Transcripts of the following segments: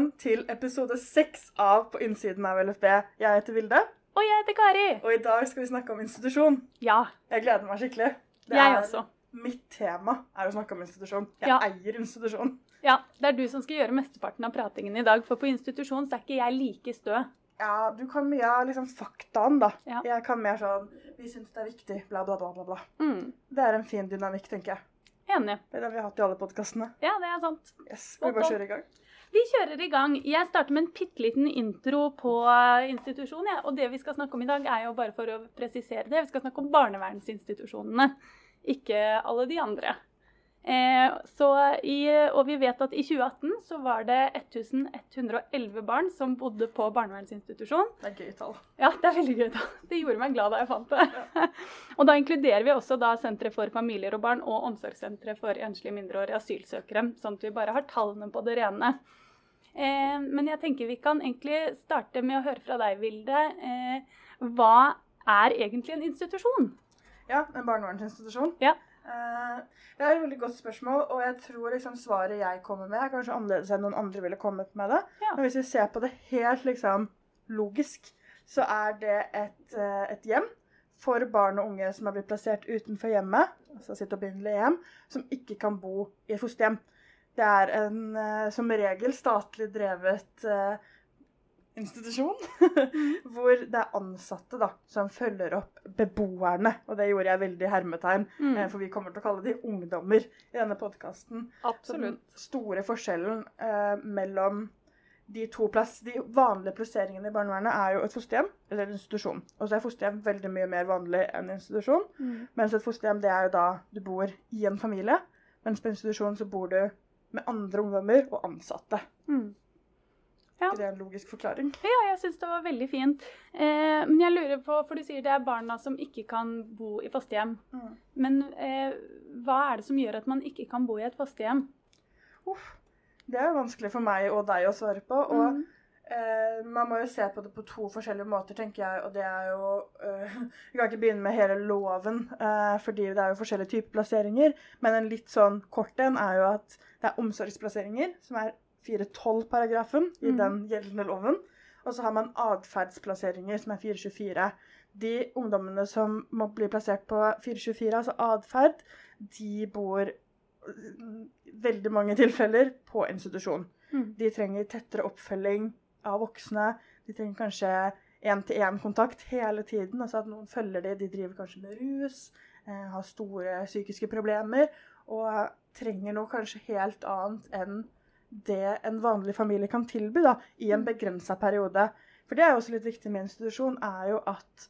velkommen til episode seks av På innsiden av LFB. Jeg heter Vilde, Og jeg heter Kari. og i dag skal vi snakke om institusjon. Ja, Jeg gleder meg skikkelig. Det jeg er- også. Mitt tema er å snakke om institusjon. Jeg Ja. eier institusjon. Ja, Det er du som skal gjøre mesteparten av pratingen i dag, for på institusjon så er ikke jeg like stø. Ja, du kan mye av liksom faktaen, da. Ja. Jeg kan mer sånn Vi syns det er viktig, bla, bla, bla, bla. bla. Mm, Det er en fin dynamikk, tenker jeg. enig. Det er det vi har hatt i alle podkastene. Ja, det er sant. Yes, skal vi bare kjøre i gang? Vi kjører i gang. Jeg starter med en bitte liten intro på institusjonen. Ja. Og det vi skal snakke om i dag, er jo bare for å presisere det. Vi skal snakke om barnevernsinstitusjonene, ikke alle de andre. Eh, så i, og vi vet at i 2018 så var det 1111 barn som bodde på barnevernsinstitusjon. Det er gøy tall. Ja, det er veldig gøy. tall. Det gjorde meg glad da jeg fant det. og da inkluderer vi også da Senteret for familier og barn og Omsorgssentre for enslige mindreårige asylsøkere, sånn at vi bare har tallene på det rene. Eh, men jeg tenker vi kan egentlig starte med å høre fra deg, Vilde. Eh, hva er egentlig en institusjon? Ja, en barnevernsinstitusjon. Ja. Eh, det er et veldig godt spørsmål, og jeg tror liksom svaret jeg kommer med, er kanskje annerledes enn noen andre ville kommet med det. Ja. Men hvis vi ser på det helt liksom logisk, så er det et, et hjem for barn og unge som er blitt plassert utenfor hjemmet, altså sitt opprinnelige hjem, som ikke kan bo i et fosterhjem. Det er en eh, som regel statlig drevet eh, institusjon, hvor det er ansatte da, som følger opp beboerne. Og det gjorde jeg veldig hermetegn, Mm. eh, for vi kommer til å kalle de ungdommer i denne podkasten. Den store forskjellen eh, mellom de to plass, de vanlige plasseringene i barnevernet er jo et fosterhjem eller en institusjon. Og så er fosterhjem veldig mye mer vanlig enn institusjon. Mm. Mens et fosterhjem det er jo da du bor i en familie. Mens på institusjon så bor du med andre ungdommer og ansatte. Mm. Ja. Det er en logisk forklaring. Ja, jeg syns det var veldig fint. Eh, men jeg lurer på, for du sier det er barna som ikke kan bo i fosterhjem. Mm. Men eh, hva er det som gjør at man ikke kan bo i et fosterhjem? Uff. Det er vanskelig for meg og deg å svare på. Og Mm. Eh, man må jo se på det på to forskjellige måter, tenker jeg. Og det er jo eh, Vi kan ikke begynne med hele loven, eh, fordi det er jo forskjellige typer plasseringer. Men en litt sånn kort en er jo at det er omsorgsplasseringer, som er 412-paragrafen i Mm. den gjeldende loven. Og så har man atferdsplasseringer, som er 424. De ungdommene som må bli plassert på 424, altså atferd, de bor veldig mange tilfeller på institusjon. Mm. De trenger tettere oppfølging av voksne. De trenger kanskje én-til-én-kontakt hele tiden. Altså at noen følger dem. De driver kanskje med rus, eh, har store psykiske problemer og trenger noe kanskje helt annet enn det en vanlig familie kan tilby da, i en Mm. begrensa periode. For det er jo også litt viktig med institusjon, er jo at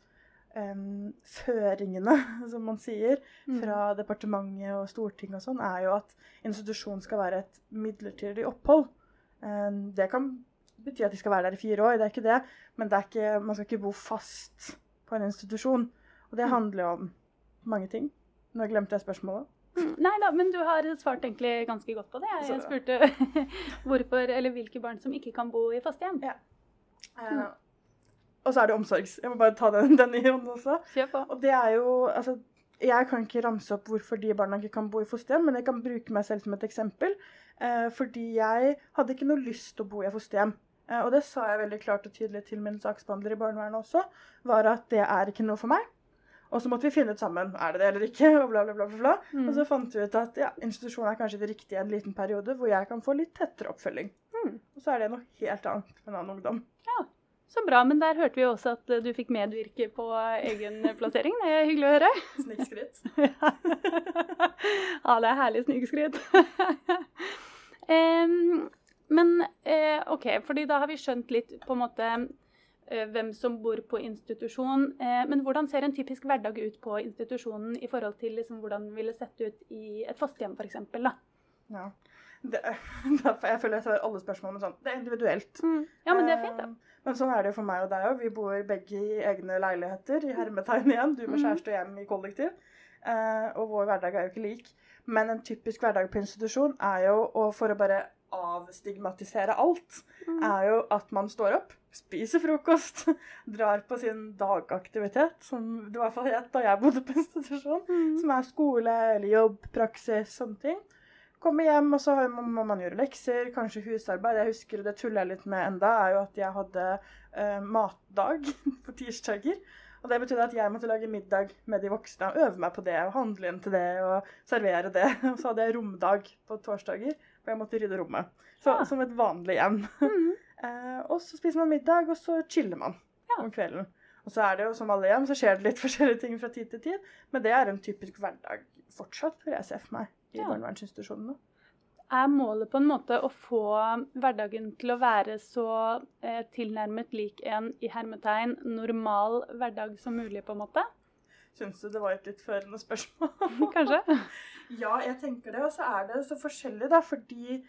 um, føringene, som man sier, Mm. fra departementet og Stortinget og sånn, er jo at institusjon skal være et midlertidig opphold. Um, Det kan bety at de skal være der i fire år, det er ikke det. Men det er ikke, man skal ikke bo fast på en institusjon. Og det Mm. handler jo om mange ting. Nå glemte jeg spørsmålet. Mm, Nei da, men du har svart egentlig ganske godt på det. Jeg, spurte hvorfor, eller hvilke barn som ikke kan bo i fosterhjem. Ja. Eh, Mm. Og så er det omsorgs. Jeg må bare ta den, den i hånden også. Og det er jo Altså, jeg kan ikke ramse opp hvorfor de barna ikke kan bo i fosterhjem, men jeg kan bruke meg selv som et eksempel. Eh, fordi jeg hadde ikke noe lyst til å bo i fosterhjem. Eh, og det sa jeg veldig klart og tydelig til min saksbehandler i barnevernet også, var at det er ikke noe for meg. Og så måtte vi finne ut sammen er det det eller ikke. og bla, bla, bla, bla. Mm. Og så fant vi ut at ja, institusjon er kanskje det riktige i en liten periode, hvor jeg kan få litt tettere oppfølging. Mm. Og så er det noe helt annet for en annen ungdom. Ja, Så bra, men der hørte vi også at eh, du fikk medvirke på egen plassering. Det er hyggelig å høre. Snikskritt. ja, det er herlig snikskritt. Em, men eh, OK, fordi da har vi skjønt litt på en måte eh, hvem som bor på institusjon. Eh, men hvordan ser en typisk hverdag ut på institusjonen i forhold til liksom, hvordan det ville sett ut i et fosterhjem f.eks.? Ja. Det, jeg føler jeg tar alle spørsmålene sånn Det er individuelt. Ja, men det er fint, da. Eh, Men sånn er det jo for meg og deg òg. Vi bor begge i egne leiligheter, i hermetegn igjen. Du med Mhm. kjæreste og hjem i kollektiv. Og vår hverdag er jo ikke lik. Men en typisk hverdag på institusjon er jo, og for å bare avstigmatisere alt, Mm. er jo at man står opp, spiser frokost, drar på sin dagaktivitet, som det i hvert fall het da jeg bodde på institusjon, Mm. som er skole eller jobb, praksis, sånne ting. Kommer hjem, og så må man gjøre lekser, kanskje husarbeid. Jeg husker, det tuller jeg litt med enda, er jo at jeg hadde eh, matdag på tirsdager. Og det betydde at jeg måtte lage middag med de voksne og øve meg på det og handle inn til det og servere det. Og så hadde jeg romdag på torsdager, hvor jeg måtte rydde rommet. Så, Ja. Som et vanlig hjem. Mm. Eh, og så spiser man middag, og så chiller man Ja. om kvelden. Og så er det jo som alle hjem, så skjer det litt forskjellige ting fra tid til tid. Men det er en typisk hverdag fortsatt, vil jeg se for meg, i Ja. barnevernsinstitusjonene. Er målet på en måte å få hverdagen til å være så eh, tilnærmet lik en i hermetegn normal hverdag som mulig, på en måte? Syns du det var et litt førende spørsmål? Kanskje? Ja, jeg tenker det. Og så er det så forskjellig, da, fordi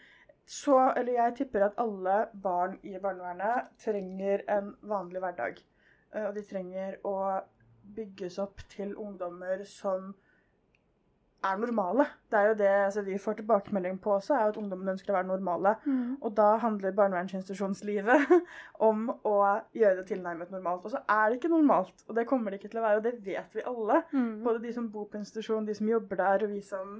så Eller jeg tipper at alle barn i barnevernet trenger en vanlig hverdag. Eh, Og de trenger å bygges opp til ungdommer som er normale. Det er jo det altså, vi får tilbakemelding på også, er jo at ungdommen ønsker å være normale. Mm. Og da handler barnevernsinstitusjonslivet om å gjøre det tilnærmet normalt. Og så er det ikke normalt, og det kommer det ikke til å være, og det vet vi alle. Mm. Både de som bor på institusjon, de som jobber der, og vi som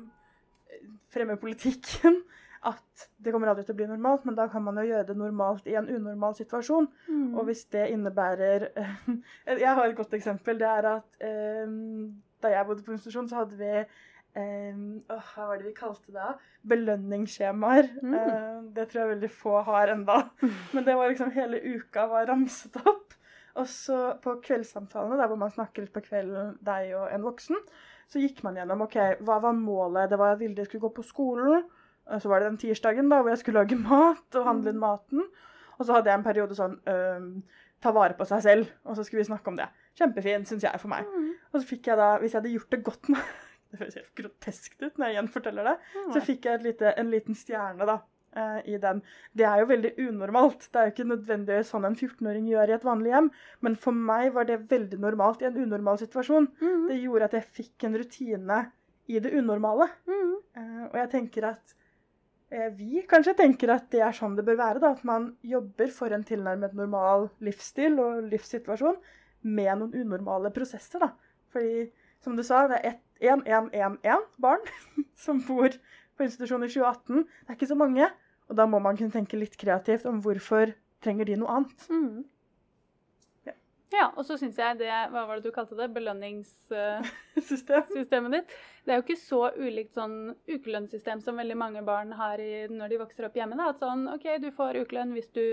eh, fremmer politikken. At det kommer aldri til å bli normalt, men da kan man jo gjøre det normalt i en unormal situasjon. Mm. Og hvis det innebærer Jeg har et godt eksempel. Det er at eh, da jeg bodde på institusjon, så hadde vi eh, åh, Hva var det vi kalte det? Belønningsskjemaer. Mm. Uh, det tror jeg veldig få har enda. Men det var liksom hele uka var ramset opp. Og så på kveldssamtalene, der hvor man snakker litt på kvelden, deg og en voksen, så gikk man gjennom ok, hva var målet. Det var at Vilde skulle gå på skolen. Og så var det den tirsdagen da, hvor jeg skulle lage mat og handle inn maten. Og så hadde jeg en periode sånn um, ta vare på seg selv, og så skulle vi snakke om det. Kjempefint, syns jeg, for meg. Mm. Og så fikk jeg da, hvis jeg hadde gjort det godt nok Det høres helt groteskt ut når jeg gjenforteller det. Så fikk jeg lite, en liten stjerne da, eh, i den. Det er jo veldig unormalt. Det er jo ikke nødvendigvis sånn en 14-åring gjør i et vanlig hjem. Men for meg var det veldig normalt i en unormal situasjon. Mm. Det gjorde at jeg fikk en rutine i det unormale. Mm. Eh, og jeg tenker at eh, vi kanskje tenker at det er sånn det bør være. da, At man jobber for en tilnærmet normal livsstil og livssituasjon med noen unormale prosesser. da. Fordi, som du sa, det er 1111 barn som bor på institusjon i 2018. Det er ikke så mange. Og da må man kunne tenke litt kreativt om hvorfor trenger de noe annet. Mm. Ja. Ja, og så syns jeg det Hva var det du kalte det? Belønningssystemet System. ditt. Det er jo ikke så ulikt sånn ukelønnssystem som veldig mange barn har i, når de vokser opp hjemme. Da. At sånn OK, du får ukelønn hvis du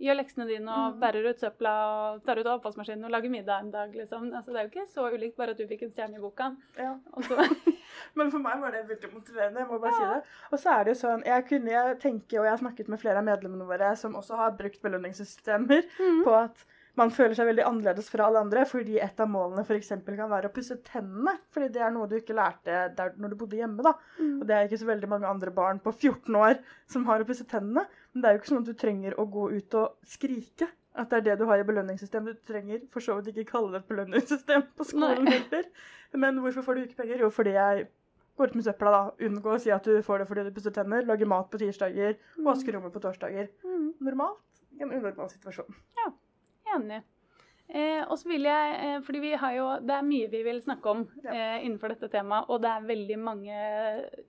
gjør leksene dine og Mm. bærer ut søpla og tar ut av oppvaskmaskinen og lager middag en dag, liksom. Altså, det er jo ikke så ulikt, bare at du fikk en stjerne i boka. Ja. Men for meg var det veldig motiverende. jeg må bare si det. Og så er det jo sånn, jeg kunne tenke, og jeg har snakket med flere av medlemmene våre som også har brukt belønningssystemer, Mm. på at man føler seg veldig annerledes fra alle andre, fordi et av målene f.eks. kan være å pusse tennene. Fordi det er noe du ikke lærte der når du bodde hjemme. da. Mm. Og det er ikke så veldig mange andre barn på 14 år som har å pusse tennene. Men det er jo ikke sånn at du trenger å gå ut og skrike. At det er det du har i belønningssystemet. Du trenger for så vidt ikke kalle det et belønningssystem på skolen heller. Men hvorfor får du ikke penger? Jo, fordi jeg går ut med søpla, da. Unngå å si at du får det fordi du pusser tenner. Lager mat på tirsdager. Vasker rommet på torsdager. Mm. Normalt. En unormal situasjon. Enig. Eh, og så vil jeg, eh, fordi vi har jo, Det er mye vi vil snakke om eh, innenfor dette temaet, og det er veldig mange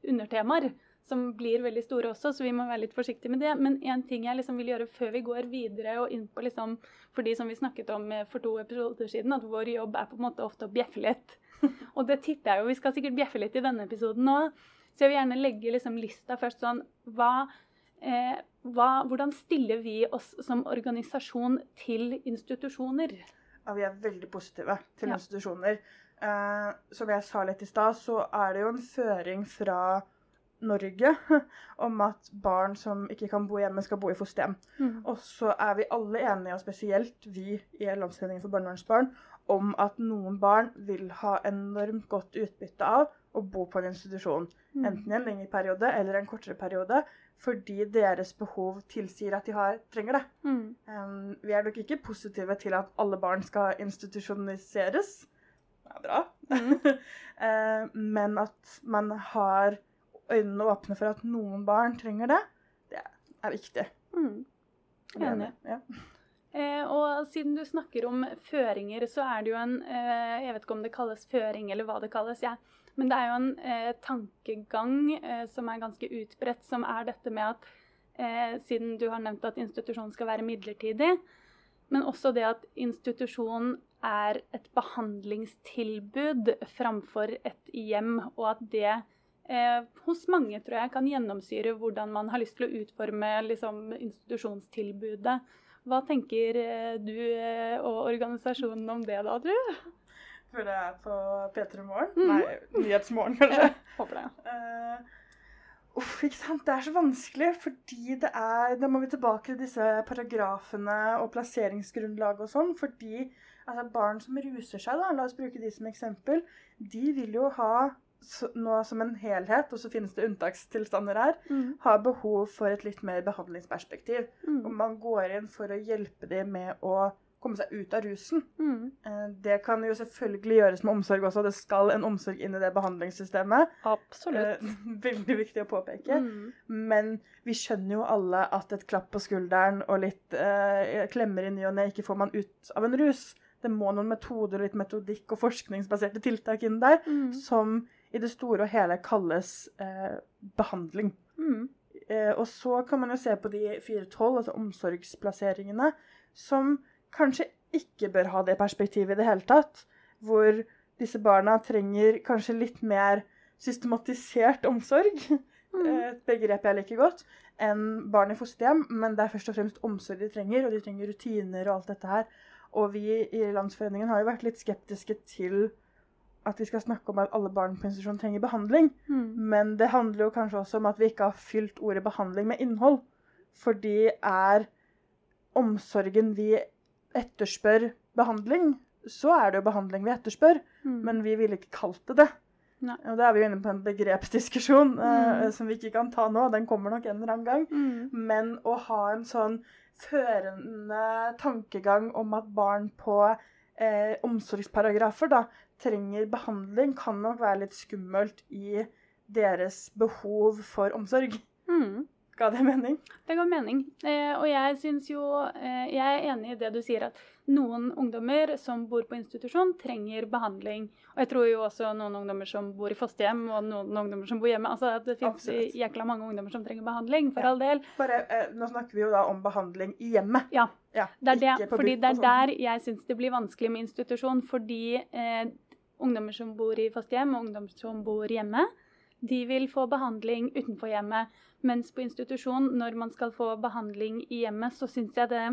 undertemaer som blir veldig store også, så vi må være litt forsiktige med det. Men en ting jeg liksom vil gjøre før vi går videre og inn på liksom, for de som vi snakket om eh, for to episoder siden, at vår jobb er på en måte ofte å bjeffe litt. og det tipper jeg jo, vi skal sikkert bjeffe litt i denne episoden òg. Så jeg vil gjerne legge liksom lista først sånn hva Eh, hva, hvordan stiller vi oss som organisasjon til institusjoner? Ja, vi er veldig positive til Ja. institusjoner. Eh, som jeg sa litt i stad, så er det jo en føring fra Norge om at barn som ikke kan bo hjemme, skal bo i fosterhjem. Mm. Og så er vi alle enige, og spesielt vi i Landsforeningen for barnevernsbarn, om at noen barn vil ha enormt godt utbytte av å bo på en institusjon. Mm. Enten i en lengre periode eller en kortere periode, fordi deres behov tilsier at de har, trenger det. Mm. Um, vi er nok ikke positive til at alle barn skal institusjoniseres. Det er bra. Mm. uh, men at man har øynene åpne for at noen barn trenger det, det er viktig. Mm. Enig. Ja. Eh, og siden du snakker om føringer, så er det jo en eh, Jeg vet ikke om det kalles føring eller hva det kalles, jeg. Men det er jo en eh, tankegang eh, som er ganske utbredt, som er dette med at eh, Siden du har nevnt at institusjonen skal være midlertidig, men også det at institusjonen er et behandlingstilbud framfor et hjem, og at det eh, hos mange tror jeg kan gjennomsyre hvordan man har lyst til å utforme liksom, institusjonstilbudet. Hva tenker eh, du eh, og organisasjonen om det da, du? For det er på P3 Morgen? Mhm. Nei, Nyhetsmorgen, kanskje. Håper det. Eh, uff, ikke sant. Det er så vanskelig, fordi det er Da må vi tilbake til disse paragrafene og plasseringsgrunnlag og sånn. Fordi altså, barn som ruser seg, da, la oss bruke de som eksempel, de vil jo ha noe nå som en helhet, og så finnes det unntakstilstander her, Mm. har behov for et litt mer behandlingsperspektiv. Og Mm. man går inn for å hjelpe dem med å komme seg ut av rusen. Mm. Eh, Det kan jo selvfølgelig gjøres med omsorg også. Det skal en omsorg inn i det behandlingssystemet. Absolutt. Eh, Veldig viktig å påpeke. Mm. Men vi skjønner jo alle at et klapp på skulderen og litt eh, klemmer i ny og ne ikke får man ut av en rus. Det må noen metoder, og litt metodikk og forskningsbaserte tiltak inn der, Mm. som i det store og hele kalles eh, behandling. Mm. Eh, og så kan man jo se på de 412, altså omsorgsplasseringene, som kanskje ikke bør ha det perspektivet i det hele tatt. Hvor disse barna trenger kanskje litt mer systematisert omsorg. Mm. Et begrep jeg liker godt. Enn barn i fosterhjem. Men det er først og fremst omsorg de trenger, og de trenger rutiner og alt dette her. Og vi i Landsforeningen har jo vært litt skeptiske til at vi skal snakke om at alle barn på institusjon trenger behandling. Mm. Men det handler jo kanskje også om at vi ikke har fylt ordet behandling med innhold. Fordi er omsorgen vi etterspør behandling, så er det jo behandling vi etterspør. Mm. Men vi ville ikke kalt det det. Nei. Og da er vi jo inne på en begrepsdiskusjon mm. uh, som vi ikke kan ta nå. Den kommer nok en eller annen gang. Mm. Men å ha en sånn førende tankegang om at barn på eh, omsorgsparagrafer da, trenger behandling, kan nok være litt skummelt i deres behov for omsorg. Mm. Ga det mening? Det ga mening. Eh, og jeg syns jo eh, Jeg er enig i det du sier, at noen ungdommer som bor på institusjon, trenger behandling. Og jeg tror jo også noen ungdommer som bor i fosterhjem, og noen ungdommer som bor hjemme. Altså at det fins jækla mange ungdommer som trenger behandling, for Ja. all del. Bare, eh, nå snakker vi jo da om behandling i hjemmet. Ja. Ja, Det er, det, fordi det er sånn. der jeg syns det blir vanskelig med institusjon. Fordi eh, ungdommer som bor i fosterhjem, og ungdommer som bor hjemme, de vil få behandling utenfor hjemmet. Mens på institusjon, når man skal få behandling i hjemmet, så syns jeg det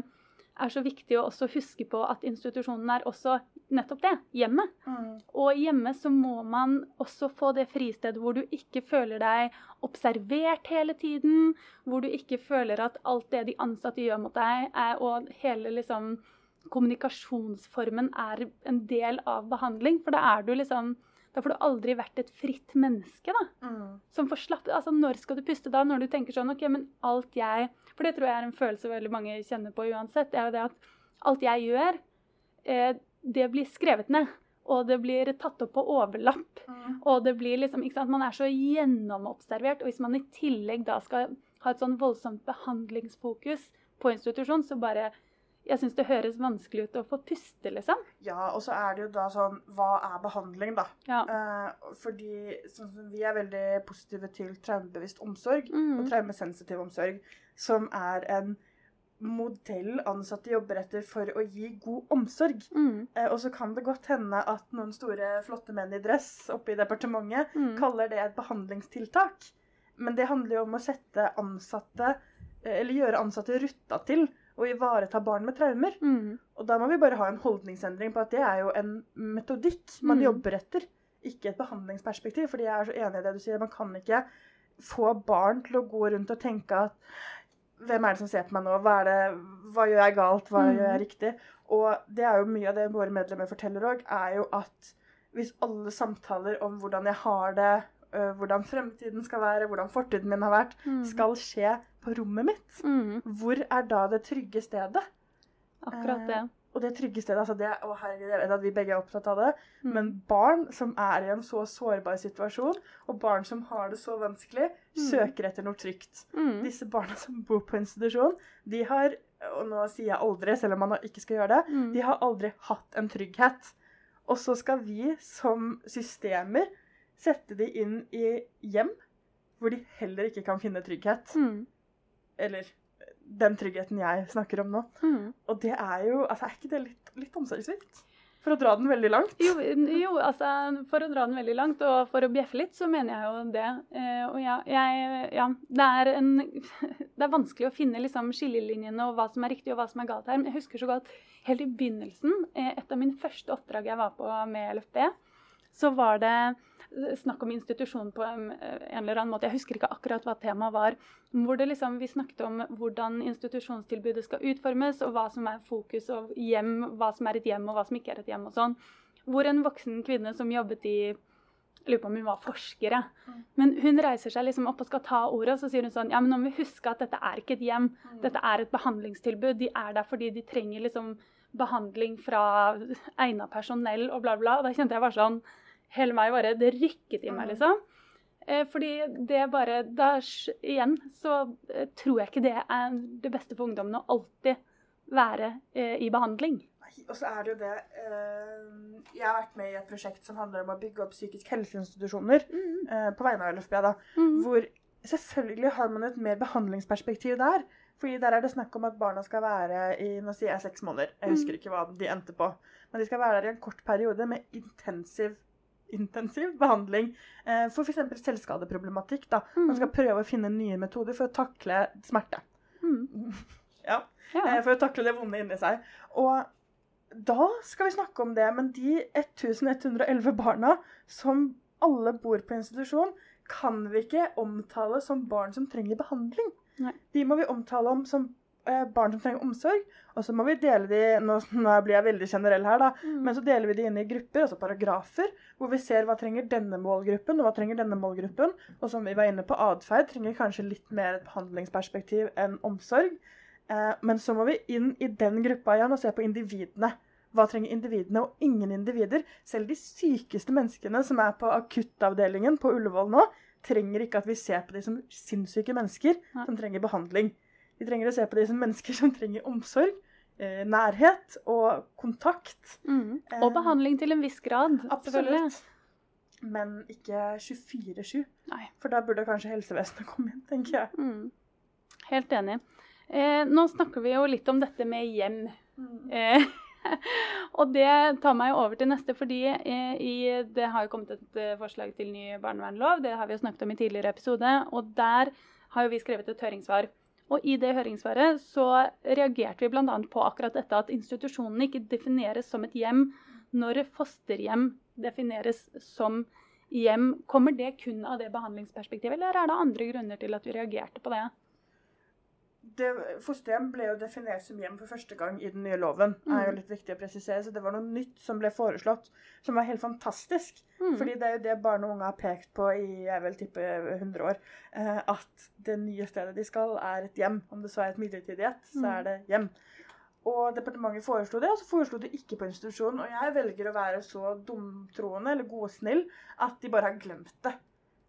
er så viktig å også huske på at institusjonen er også nettopp det hjemmet. Mm. Og hjemme så må man også få det fristedet hvor du ikke føler deg observert hele tiden. Hvor du ikke føler at alt det de ansatte gjør mot deg, er, og hele liksom kommunikasjonsformen er en del av behandling. For da er du liksom Da får du aldri vært et fritt menneske, da. Mm. Som får slappe Altså, når skal du puste da? Når du tenker sånn OK, men alt jeg For det tror jeg er en følelse veldig mange kjenner på uansett. Det er jo det at alt jeg gjør, eh, det blir skrevet ned. Og det blir tatt opp på overlapp. Mm. Og det blir liksom Ikke sant. Man er så gjennomobservert. Og hvis man i tillegg da skal ha et sånn voldsomt behandlingsfokus på institusjon, så bare Jeg syns det høres vanskelig ut å få puste, liksom. Ja, og så er det jo da sånn Hva er behandling, da? Ja. Eh, fordi sånn som vi er veldig positive til traumebevisst omsorg Mm. og traumesensitiv omsorg, som er en modell ansatte jobber etter for å gi god omsorg. Mm. Eh, og så kan det godt hende at noen store, flotte menn i dress oppe i departementet Mm. kaller det et behandlingstiltak. Men det handler jo om å sette ansatte, eh, eller gjøre ansatte rutta til å ivareta barn med traumer. Mm. Og da må vi bare ha en holdningsendring på at det er jo en metodikk man Mm. jobber etter, ikke et behandlingsperspektiv. Fordi jeg er så enig i det du sier, man kan ikke få barn til å gå rundt og tenke at hvem er det som ser på meg nå? Hva, er det, hva gjør jeg galt? Hva Mm. gjør jeg riktig? Og det er jo mye av det våre medlemmer forteller òg, er jo at hvis alle samtaler om hvordan jeg har det, øh, hvordan fremtiden skal være, hvordan fortiden min har vært, Mm. skal skje på rommet mitt, Mm. hvor er da det trygge stedet? Akkurat det. Og det trygge stedet, altså det, å herregud, jeg vet at vi begge er opptatt av det, Mm. men barn som er i en så sårbar situasjon, og barn som har det så vanskelig, Mm. søker etter noe trygt. Mm. Disse barna som bor på institusjon, de har og nå sier jeg aldri, selv om man ikke skal gjøre det, Mm. de har aldri hatt en trygghet. Og så skal vi som systemer sette de inn i hjem hvor de heller ikke kan finne trygghet. Mm. Eller den tryggheten jeg snakker om nå. Mm. Og det er jo Altså, er ikke det litt, litt omsorgssvikt? For å dra den veldig langt. Jo, jo, altså for å dra den veldig langt, og for å bjeffe litt, så mener jeg jo det. Eh, og ja, jeg, ja det, er en, det er vanskelig å finne liksom, skillelinjene og hva som er riktig og hva som er galt her. Men jeg husker så godt helt i begynnelsen, eh, et av mine første oppdrag jeg var på med LFB, så var det snakk om institusjon på en, en eller annen måte. Jeg husker ikke akkurat hva temaet var. Hvor det liksom, vi snakket om hvordan institusjonstilbudet skal utformes, og hva som er fokus, og hjem, hva som er et hjem, og hva som ikke er et hjem. og sånn. Hvor en voksen kvinne som jobbet i jeg lurer på om hun var forskere. Mm. Men hun reiser seg liksom opp og skal ta ordet, og så sier hun sånn Ja, men nå må vi huske at dette er ikke et hjem. Dette er et behandlingstilbud. De er der fordi de trenger liksom behandling fra egna personell og bla, bla. Og da kjente jeg bare sånn Hele meg bare Det rykket i meg, Mm. liksom. Eh, fordi det bare da, Igjen så eh, tror jeg ikke det er det beste for ungdommen å alltid være eh, i behandling. Og så er det jo det Jeg har vært med i et prosjekt som handler om å bygge opp psykisk helseinstitusjoner. mm. på vegne av LFB, da. Mm. Hvor selvfølgelig har man et mer behandlingsperspektiv der. Fordi der er det snakk om at barna skal være i nå sier jeg seks måneder. Jeg husker ikke hva de endte på. Men de skal være der i en kort periode med intensiv, intensiv behandling eh, for f.eks. selvskadeproblematikk. da. Man skal prøve å finne nye metoder for å takle smerte. Mm. Ja, Ja. eh, For å takle det vonde inni seg. Og da skal vi snakke om det. Men de 1111 barna som alle bor på institusjon, kan vi ikke omtale som barn som trenger behandling. Nei. De må vi omtale om som barn som trenger omsorg. Og så må vi dele de nå, nå blir jeg veldig generell her, da. Mm. Men så deler vi de inn i grupper, altså paragrafer, hvor vi ser hva trenger denne målgruppen, og hva trenger denne målgruppen. Og som vi var inne på, atferd trenger kanskje litt mer et behandlingsperspektiv enn omsorg. Eh, men så må vi inn i den gruppa igjen og se på individene. Hva trenger individene, og ingen individer. Selv de sykeste menneskene som er på akuttavdelingen på Ullevål nå, trenger ikke at vi ser på de som sinnssyke mennesker Nei. som trenger behandling. Vi trenger å se på de som mennesker som trenger omsorg, eh, nærhet og kontakt. Mm. Eh, Og behandling til en viss grad. Absolutt. Men ikke 24-7. For da burde kanskje helsevesenet komme inn, tenker jeg. Mm. Helt enig. Eh, nå snakker vi jo litt om dette med hjem. Eh, og det tar meg over til neste, fordi eh, i, det har jo kommet et eh, forslag til ny barnevernlov. Det har vi jo snakket om i tidligere episode. Og der har jo vi skrevet et høringssvar. Og i det høringssvaret så reagerte vi bl.a. på akkurat dette at institusjonene ikke defineres som et hjem når fosterhjem defineres som hjem. Kommer det kun av det behandlingsperspektivet, eller er det andre grunner til at vi reagerte på det? Det, fosterhjem ble jo definert som hjem for første gang i den nye loven. Det er jo Mm. litt viktig å presisere, så Det var noe nytt som ble foreslått, som var helt fantastisk. Mm. Fordi det er jo det barn og unge har pekt på i jeg vil tippe 100 år. Eh, at det nye stedet de skal, er et hjem. Om det så er et midlertidighet, så Mm. er det hjem. Og departementet foreslo det, og så foreslo de ikke på institusjonen. Og jeg velger å være så dumtroende eller godsnill at de bare har glemt det.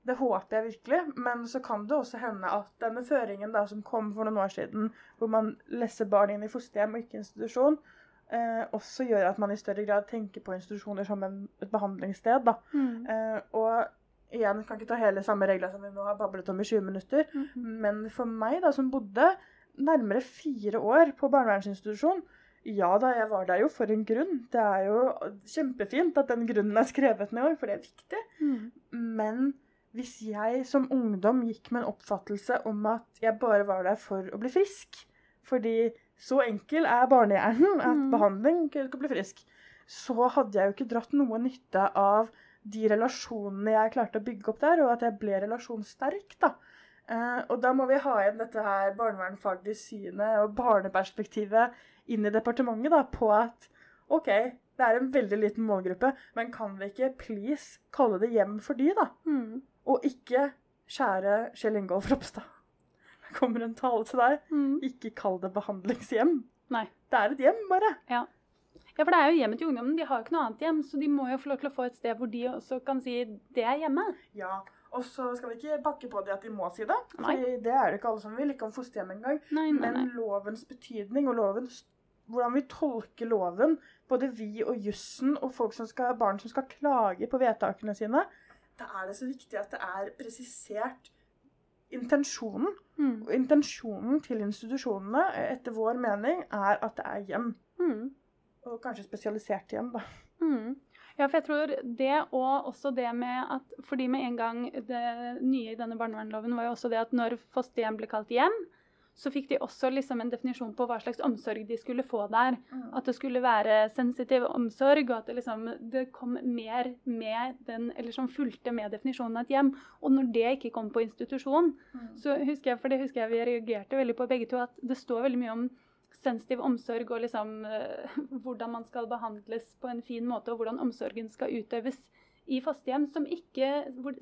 Det håper jeg virkelig, men så kan det også hende at denne føringen da, som kom for noen år siden, hvor man lesser barn inn i fosterhjem og ikke institusjon, eh, også gjør at man i større grad tenker på institusjoner som en, et behandlingssted. Da. Mm. Eh, og igjen, kan ikke ta hele samme regler som vi nå har bablet om i 20 minutter, mm. men for meg, da, som bodde nærmere fire år på barnevernsinstitusjon Ja da, jeg var der jo for en grunn. Det er jo kjempefint at den grunnen er skrevet ned i år, for det er viktig. Mm. Men hvis jeg som ungdom gikk med en oppfattelse om at jeg bare var der for å bli frisk Fordi så enkel er barnehjernen at Mm. behandling ikke bli frisk. Så hadde jeg jo ikke dratt noe nytte av de relasjonene jeg klarte å bygge opp der, og at jeg ble relasjonssterk. da. Eh, og da må vi ha igjen dette her barnevernfaglige synet og barneperspektivet inn i departementet da, på at OK, det er en veldig liten målgruppe, men kan vi ikke please kalle det hjem for de, da? Mm. Og ikke kjære Kjell Ingolf Ropstad. Her kommer en tale til deg. Mm. Ikke kall det behandlingshjem. Nei. Det er et hjem, bare. Ja, ja. for det er jo hjemmet til ungdommen. De har jo ikke noe annet hjem, så de må jo få lov til å få et sted hvor de også kan si det er hjemme. Ja, Og så skal vi ikke bakke på det at de må si det, Nei. for det er det ikke alle som vil. Ikke om fosterhjem engang. Nei, nei, Men lovens betydning og lovens, hvordan vi tolker loven, både vi og jussen og folk som skal, barn som skal klage på vedtakene sine, da er det så viktig at det er presisert intensjonen. Mm. Og intensjonen til institusjonene, etter vår mening, er at det er hjem. Mm. Og kanskje spesialisert hjem, da. Mm. Ja, for jeg tror det og også det med at Fordi med en gang det nye i denne barnevernloven var jo også det at når fosterhjem ble kalt hjem, så fikk de også liksom en definisjon på hva slags omsorg de skulle få der. At det skulle være sensitiv omsorg, og at det liksom det kom mer med den Eller som fulgte med definisjonen av et hjem. Og når det ikke kom på institusjon, Mm. så husker jeg, for det husker jeg vi reagerte veldig på begge to, at det står veldig mye om sensitiv omsorg og liksom eh, hvordan man skal behandles på en fin måte, og hvordan omsorgen skal utøves i fosterhjem, som ikke,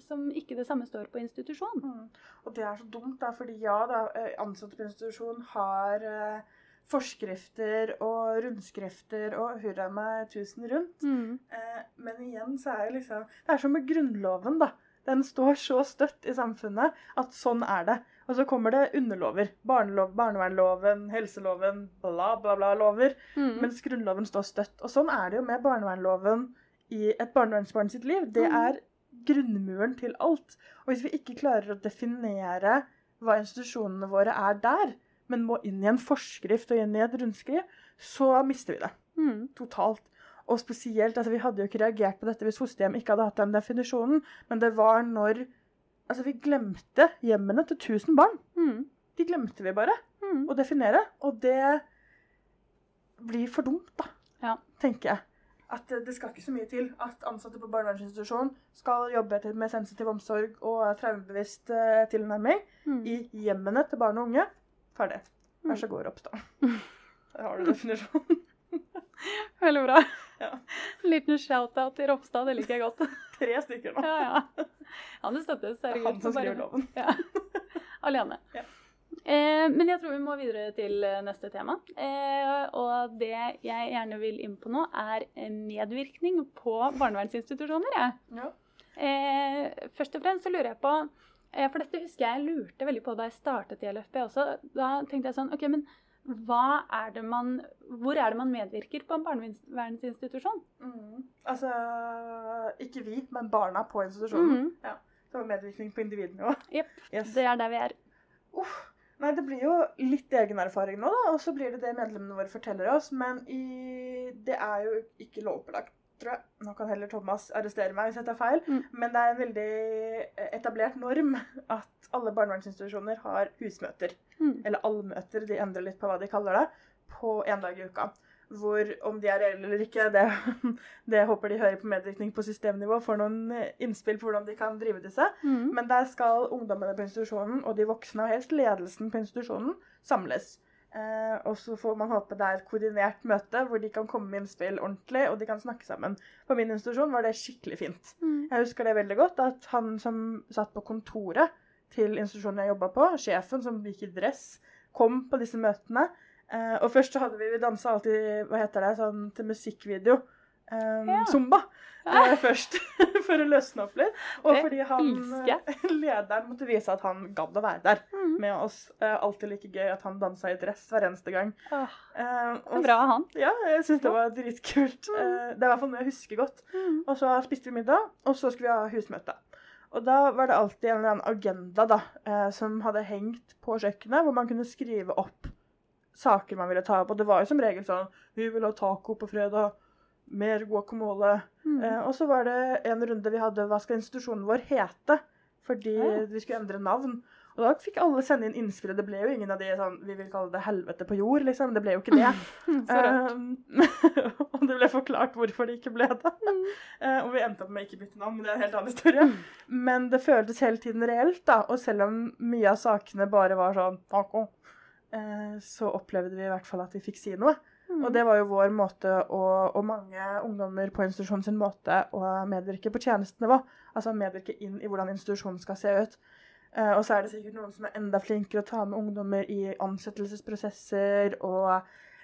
som ikke det samme står på institusjon. Mm. Og det er så dumt, da, fordi ja, da, eh, ansatte på institusjon har eh, forskrifter og rundskrifter og hurra meg tusen rundt. Mm. Eh, men igjen så er jo liksom Det er som med Grunnloven, da. Den står så støtt i samfunnet at sånn er det. Og så kommer det underlover. Barnelov, barnevernloven, helseloven, bla, bla, bla lover. Mm. Mens Grunnloven står støtt. Og sånn er det jo med barnevernloven i et barnevernsbarn sitt liv. Det Mhm. er grunnmuren til alt. Og hvis vi ikke klarer å definere hva institusjonene våre er der, men må inn i en forskrift og inn i et rundskriv, så mister vi det Mm. totalt. Og spesielt, altså Vi hadde jo ikke reagert på dette hvis fosterhjem ikke hadde hatt den definisjonen, men det var når Altså, vi glemte hjemmene til 1000 barn. Mm. De glemte vi bare Mm. å definere, og det blir for dumt, da, Ja. tenker jeg. At det, skal ikke så mye til at ansatte på barnevernsinstitusjon skal jobbe med sensitiv omsorg og traumebevisst eh, tilnærming Mm. i hjemmene til barn og unge. Ferdig. Vær så god, Ropstad. Der har du definisjonen. Veldig bra. Ja. Liten shout-out til Ropstad, det liker jeg godt. Tre stykker nå. Ja, ja. Han støttes, Det er herregud. han som skriver loven. Ja. Alene. Ja. Eh, men jeg tror vi må videre til eh, neste tema. Eh, og det jeg gjerne vil inn på nå, er eh, medvirkning på barnevernsinstitusjoner. Ja. Ja. Eh, først og fremst så lurer jeg på eh, For dette husker jeg lurte veldig på da jeg startet i LFB også. Da tenkte jeg sånn OK, men hva er det man Hvor er det man medvirker på en barnevernsinstitusjon? Mm. Altså ikke vi, men barna på institusjonen. Mm. Ja. Var medvirkning på individnivå. Jepp. Yes. Det er der vi er. Uff. Nei, det blir jo litt egen erfaring nå, da. Og så blir det det medlemmene våre forteller oss. Men i, det er jo ikke lovpålagt, tror jeg. Nå kan heller Thomas arrestere meg hvis jeg tar feil. Mm. Men det er en veldig eh, etablert norm at alle barnevernsinstitusjoner har husmøter. Mm. Eller allmøter, de endrer litt på hva de kaller det. På én dag i uka. Hvor om de er reelle eller ikke, det, det håper de hører på medvirkning på systemnivå. Får noen eh, innspill på hvordan de kan drive disse. Mm. Men der skal ungdommene på institusjonen og de voksne, og helst ledelsen på institusjonen, samles. Eh, og så får man håpe det er et koordinert møte hvor de kan komme med innspill ordentlig, og de kan snakke sammen. På min institusjon var det skikkelig fint. Mm. Jeg husker det veldig godt at han som satt på kontoret til institusjonen jeg jobba på, sjefen som gikk i dress, kom på disse møtene. Eh, og først så hadde vi Vi dansa alltid hva heter det, sånn til musikkvideo. Um, Ja. Zumba uh, først, for å løsne opp litt. Og Det fordi han, lederen måtte vise at han gadd å være der Mm. med oss. Uh, alltid like gøy at han dansa i dress hver eneste gang. Åh, Eh, og- bra han. Ja, jeg syns det var dritkult. Mm. Eh, det er i hvert fall noe jeg husker godt. Mm. Og så spiste vi middag, og så skulle vi ha husmøte. Og da var det alltid en eller annen agenda da, som hadde hengt på kjøkkenet, hvor man kunne skrive opp saker man ville ta opp. Og det var jo som regel sånn Vi vil ha taco på fredag. Mer guacamole. Mm. Eh, og så var det en runde vi hadde Hva skal institusjonen vår hete? Fordi Ja. vi skulle endre navn. Og da fikk alle sende inn innspill. Det ble jo ingen av de sånn Vi vil kalle det helvete på jord, liksom. Det ble jo ikke det. Um, og det ble forklart hvorfor det ikke ble det. Mm. Eh, og vi endte opp med ikke bytte navn, men det er en helt annen historie. Men det føltes hele tiden reelt, da. Og selv om mye av sakene bare var sånn taco, så opplevde vi i hvert fall at vi fikk si noe. Mm. Og det var jo vår måte, og, og mange ungdommer på institusjonen sin måte, å medvirke på tjenestenivå. Altså medvirke inn i hvordan institusjonen skal se ut. Eh, og så er det sikkert noen som er enda flinkere å ta med ungdommer i ansettelsesprosesser og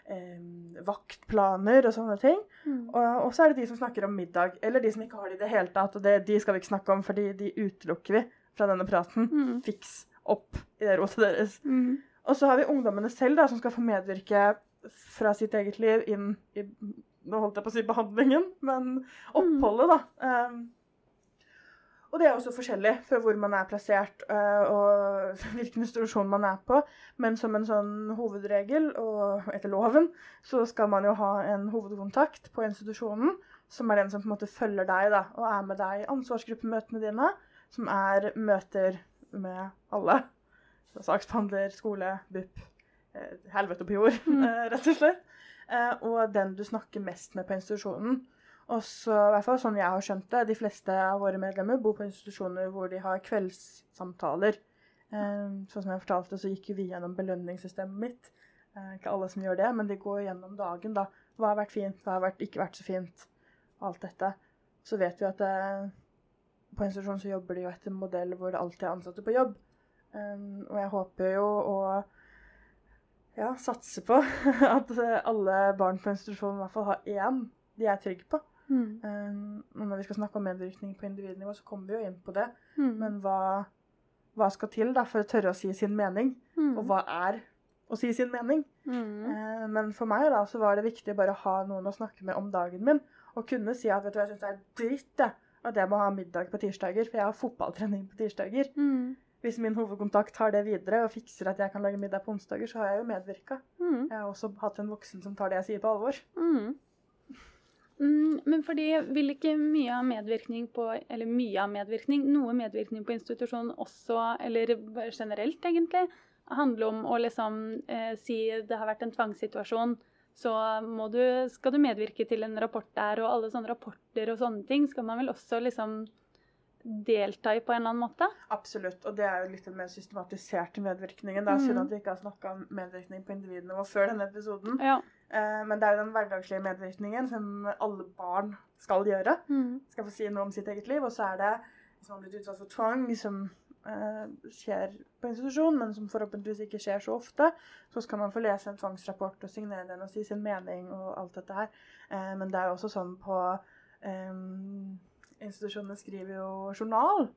eh, vaktplaner og sånne ting. Mm. Og, og så er det de som snakker om middag, eller de som ikke har det i det hele tatt. Og det, de skal vi ikke snakke om, for de utelukker vi fra denne praten. Mm. Fiks opp i det rotet deres. Mm. Og så har vi ungdommene selv da, som skal få medvirke fra sitt eget liv inn i Nå holdt jeg på å si behandlingen, men oppholdet, da. Um, og det er også forskjellig fra hvor man er plassert uh, og hvilken institusjon man er på. Men som en sånn hovedregel, og etter loven, så skal man jo ha en hovedkontakt på institusjonen, som er den som på en måte følger deg da, og er med deg i ansvarsgruppemøtene dine, som er møter med alle. Saksbehandler, skole, BUP, eh, helvete på jord, Mm. eh, rett og slett. Eh, og den du snakker mest med på institusjonen. Og så, i hvert fall sånn jeg har skjønt det, de fleste av våre medlemmer bor på institusjoner hvor de har kveldssamtaler. Sånn som jeg fortalte, så gikk vi gjennom belønningssystemet mitt. Ikke alle som gjør det, men de går gjennom dagen, da. Hva har vært fint, hva har vært, ikke vært så fint, og alt dette. Så vet vi at på institusjonen så jobber de jo etter en modell hvor det alltid er ansatte på jobb. Um, og jeg håper jo å ja, satse på at alle barn på institusjonen i hvert fall har én de er trygge på. Mm. Um, når vi skal snakke om medvirkning på individnivå, så kommer vi jo inn på det. Mm. Men hva, hva skal til da for å tørre å si sin mening? Mm. Og hva er å si sin mening? Eh, men for meg da, så var det viktig bare å ha noen å snakke med om dagen min. Og kunne si at vet du jeg syns det er dritt jeg, at jeg må ha middag på tirsdager, for jeg har fotballtrening på tirsdager. Mm. Hvis min hovedkontakt tar det videre og fikser at jeg kan lage middag på onsdager, så har jeg jo medvirka. Mm. Jeg har også hatt en voksen som tar det jeg sier på alvor. Mm. Mm, men fordi vil ikke mye av medvirkning på Eller mye av medvirkning, noe medvirkning på institusjon også, eller generelt egentlig, handle om å liksom eh, si det har vært en tvangssituasjon, så du, skal du medvirke til en rapport der, og alle sånne rapporter og sånne ting skal man vel også liksom delta i på en eller annen måte? Absolutt. Og det er jo litt den mer systematiserte medvirkningen. Det er synd Mhm. at vi ikke har snakka om medvirkning på individnivå før denne episoden. Ja. Eh, men det er jo den hverdagslige medvirkningen som alle barn skal gjøre. Mm. Skal få si noe om sitt eget liv. Og så er det hvis man blitt utsatt for tvang, som eh, skjer på institusjon, men som forhåpentligvis ikke skjer så ofte, så skal man få lese en tvangsrapport og signere den og si sin mening og alt dette her. Eh, men det er jo også sånn på eh, Institusjonene skriver jo journal.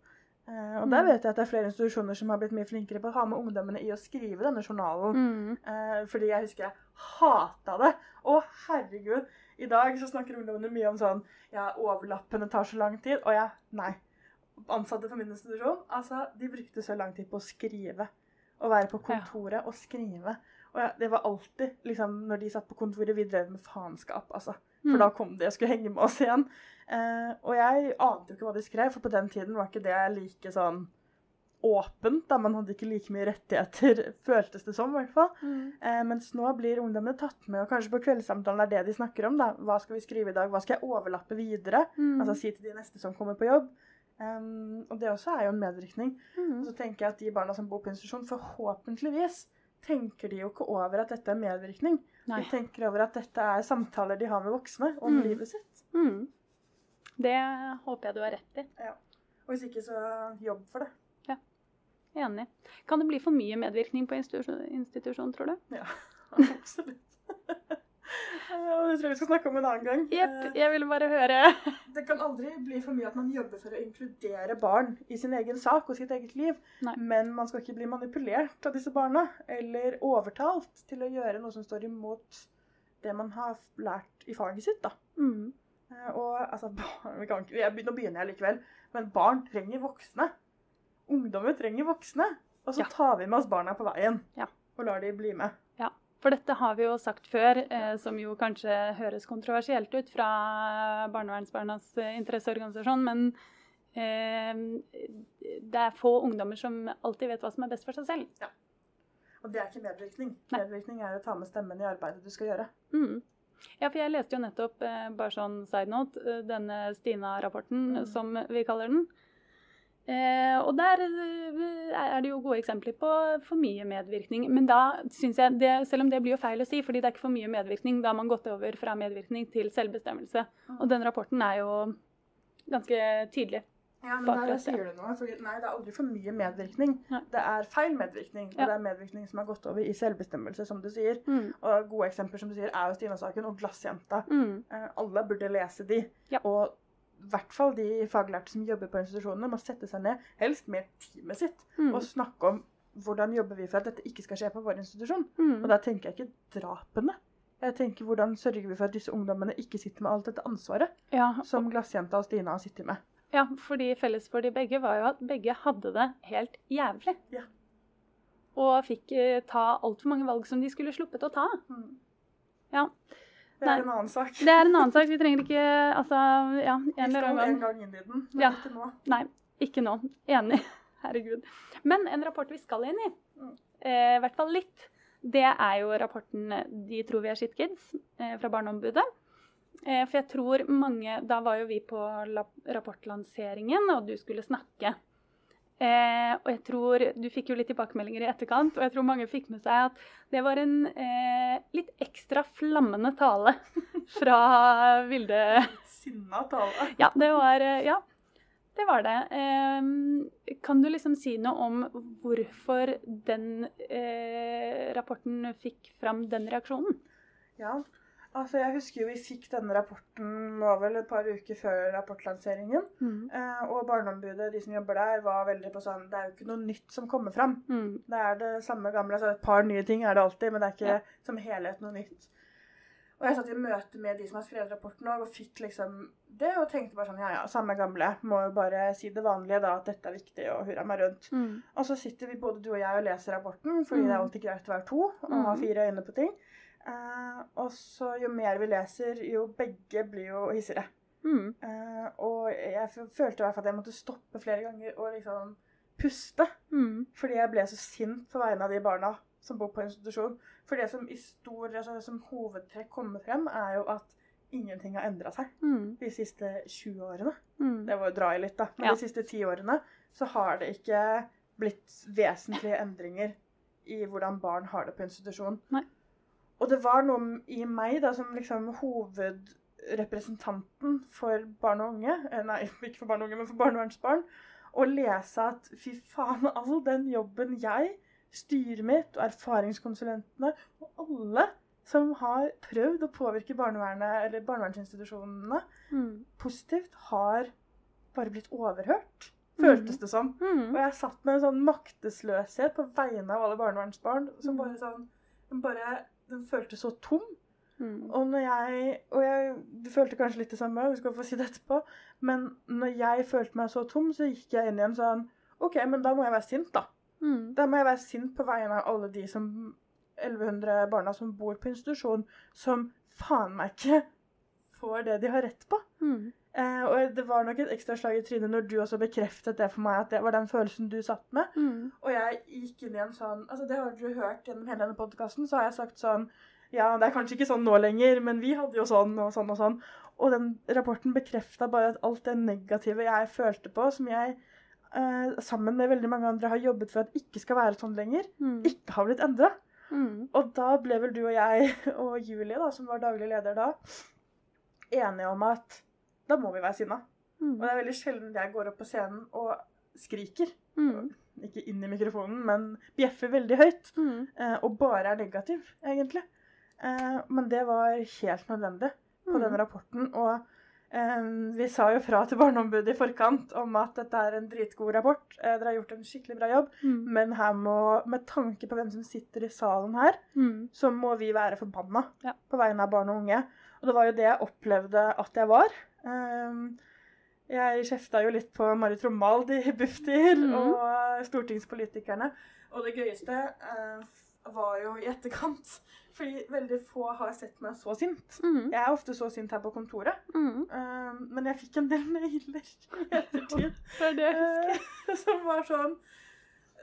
Eh, og der Mm. vet jeg at det er flere institusjoner som har blitt mye flinkere på å ha med ungdommene i å skrive denne journalen. Mm. Eh, fordi jeg husker jeg hata det. Å, herregud. I dag så snakker ungdommene mye om sånn Ja, overlappene tar så lang tid. Og jeg Nei. Ansatte på min institusjon, altså, de brukte så lang tid på å skrive. Å være på kontoret og skrive. Og ja, det var alltid liksom Når de satt på kontoret, vi drev med faenskap, altså. For Mm. da kom de og skulle henge med oss igjen. Eh, og jeg ante jo ikke hva de skrev, for på den tiden var ikke det like sånn åpent. da Man hadde ikke like mye rettigheter, føltes det som, i hvert fall. Mm. Eh, mens nå blir ungdommene tatt med, og kanskje på kveldssamtalen er det de snakker om. da. Hva skal vi skrive i dag? Hva skal jeg overlappe videre? Mm. Altså si til de neste som kommer på jobb. Um, og det også er jo en medvirkning. Mm. Og så tenker jeg at de barna som bor på institusjon, forhåpentligvis tenker de jo ikke over at dette er medvirkning. Nei. De tenker over at dette er samtaler de har med voksne om Mm. livet sitt. Mm. Det håper jeg du har rett i. Og hvis ikke, så jobb for det. Ja. Enig. Kan det bli for mye medvirkning på institusjon, institusjon tror du? Ja, absolutt. det tror jeg vi skal snakke om en annen gang. Jepp, Eh, jeg ville bare høre. Det kan aldri bli for mye at man jobber for å inkludere barn i sin egen sak og sitt eget liv. Nei. Men man skal ikke bli manipulert av disse barna, eller overtalt til å gjøre noe som står imot det man har lært i faget sitt. da. Mm. Eh, Og altså, barn, vi kan jeg, Nå begynner jeg likevel, men barn trenger voksne. Ungdommer trenger voksne. Og så Ja. tar vi med oss barna på veien Ja. og lar de bli med. For dette har vi jo sagt før, eh, som jo kanskje høres kontroversielt ut fra Barnevernsbarnas eh, interesseorganisasjon, men eh, det er få ungdommer som alltid vet hva som er best for seg selv. Ja. Og det er ikke medvirkning. Nei. Medvirkning er å ta med stemmen i arbeidet du skal gjøre. Mm. Ja, for jeg leste jo nettopp, eh, bare sånn side note, denne Stina-rapporten, Mm. som vi kaller den. Eh, og der eh, er det jo gode eksempler på for mye medvirkning. Men da syns jeg, det, selv om det blir jo feil å si, fordi det er ikke for mye medvirkning, da har man gått over fra medvirkning til selvbestemmelse. Og den rapporten er jo ganske tydelig. Ja, men der sier du noe. Fordi, nei, det er aldri for mye medvirkning. Nei. Det er feil medvirkning. Og Ja. det er medvirkning som har gått over i selvbestemmelse, som du sier. Mm. Og gode eksempler som du sier, er jo Stina-saken og Glassjenta. Mm. Eh, alle burde lese de. Ja. Og hvert fall de faglærte som jobber på institusjonene, må sette seg ned, helst med teamet sitt, Mm. og snakke om hvordan jobber vi for at dette ikke skal skje på vår institusjon. Mm. Og da tenker jeg ikke drapene. Jeg tenker hvordan sørger vi for at disse ungdommene ikke sitter med alt dette ansvaret Ja, som glassjenta og Stina har sittet med. ja, fordi felles for de begge var jo at begge hadde det helt jævlig. Ja. Og fikk eh, ta altfor mange valg som de skulle sluppet å ta. Ja. Det Nei. er en annen sak. Det er en annen sak. Vi trenger ikke Altså, ja, en Vi skal en gang. gang inn i den, men Ja. ikke nå. Nei, ikke nå. Enig. Herregud. Men en rapport vi skal inn i, Mm. eh, i hvert fall litt, det er jo rapporten 'De tror vi er shitkids' eh, fra Barneombudet. Eh, for jeg tror mange Da var jo vi på rapportlanseringen, og du skulle snakke. Eh, og jeg tror Du fikk jo litt tilbakemeldinger i etterkant, og jeg tror mange fikk med seg at det var en eh, litt ekstra flammende tale fra Vilde Sinna tale. ja, det var eh, Ja, det var det. Eh, kan du liksom si noe om hvorfor den eh, rapporten fikk fram den reaksjonen? Ja. Altså, jeg husker jo vi fikk denne rapporten nå vel et par uker før rapportlanseringen. Mm. Eh, og Barneombudet, de som jobber der, var veldig på sånn Det er jo ikke noe nytt som kommer fram. Mm. Det er det samme gamle. Altså et par nye ting er det alltid, men det er ikke Ja. som helhet noe nytt. Og jeg satt i møte med de som har skrevet rapporten òg, og fikk liksom det, og tenkte bare sånn Ja ja, samme gamle. Må jo bare si det vanlige, da, at dette er viktig, og hurra meg rundt. Mm. Og så sitter vi både du og jeg og leser rapporten, fordi Mm. det er alltid greit å være to og ha Mm. fire øyne på ting. Eh, og så jo mer vi leser, jo begge blir jo hissigere. Mm. Eh, og jeg følte i hvert fall at jeg måtte stoppe flere ganger og liksom puste. Mm. Fordi jeg ble så sint på vegne av de barna som bor på institusjon. For det som i stor, altså, som hovedtrekk kommer frem, er jo at ingenting har endra seg Mm. de siste 20 årene. Mm. Det var å dra i litt, da. Men Ja. de siste ti årene så har det ikke blitt vesentlige endringer i hvordan barn har det på institusjon. Nei. Og det var noe i meg da som liksom hovedrepresentanten for barn og unge, eh, nei, ikke for barn og unge, men for barnevernsbarn, å lese at fy faen, all den jobben jeg, styret mitt og erfaringskonsulentene og alle som har prøvd å påvirke barnevernet eller barnevernsinstitusjonene Mm. positivt, har bare blitt overhørt, føltes det som. Og Mm. jeg satt med en sånn maktesløshet på vegne av alle barnevernsbarn som bare sånn bare Den føltes så tom. Mm. Og når jeg Og jeg følte kanskje litt det samme, vi skal få si det etterpå. Men når jeg følte meg så tom, så gikk jeg inn igjen sånn OK, men da må jeg være sint, da. Mm. Da må jeg være sint på vegne av alle de som 1100 barna som bor på institusjon, som faen meg ikke får det de har rett på. Mm. Eh, og det var nok et ekstra slag i trynet når du også bekreftet det for meg, at det var den følelsen du satt med. Mm. Og jeg gikk inn i en sånn Altså, det har du hørt gjennom hele denne podkasten, så har jeg sagt sånn Ja, det er kanskje ikke sånn nå lenger, men vi hadde jo sånn og sånn og sånn. Og den rapporten bekrefta bare at alt det negative jeg følte på, som jeg eh, sammen med veldig mange andre har jobbet for at ikke skal være sånn lenger, Mm. ikke har blitt endra. Mm. Og da ble vel du og jeg og Julie, da, som var daglig leder da, enige om at da må vi være sinna. Mm. Og det er veldig sjelden jeg går opp på scenen og skriker. Mm. Ikke inn i mikrofonen, men bjeffer veldig høyt. Mm. eh, Og bare er negativ, egentlig. Eh, Men det var helt nødvendig på Mm. den rapporten. Og eh, vi sa jo fra til Barneombudet i forkant om at dette er en dritgod rapport. Eh, Dere har gjort en skikkelig bra jobb. Mm. Men her må, med tanke på hvem som sitter i salen her, Mm. så må vi være forbanna Ja. på vegne av barn og unge. Og det var jo det jeg opplevde at jeg var. Um, jeg kjefta jo litt på Marit Romald i Bufdir mm. og stortingspolitikerne. Og det gøyeste eh, var jo i etterkant. Fordi veldig få har sett meg så sint. Mm. Jeg er ofte så sint her på kontoret. Mm. Um, men jeg fikk en del mailer i ettertid Det det eh, som var sånn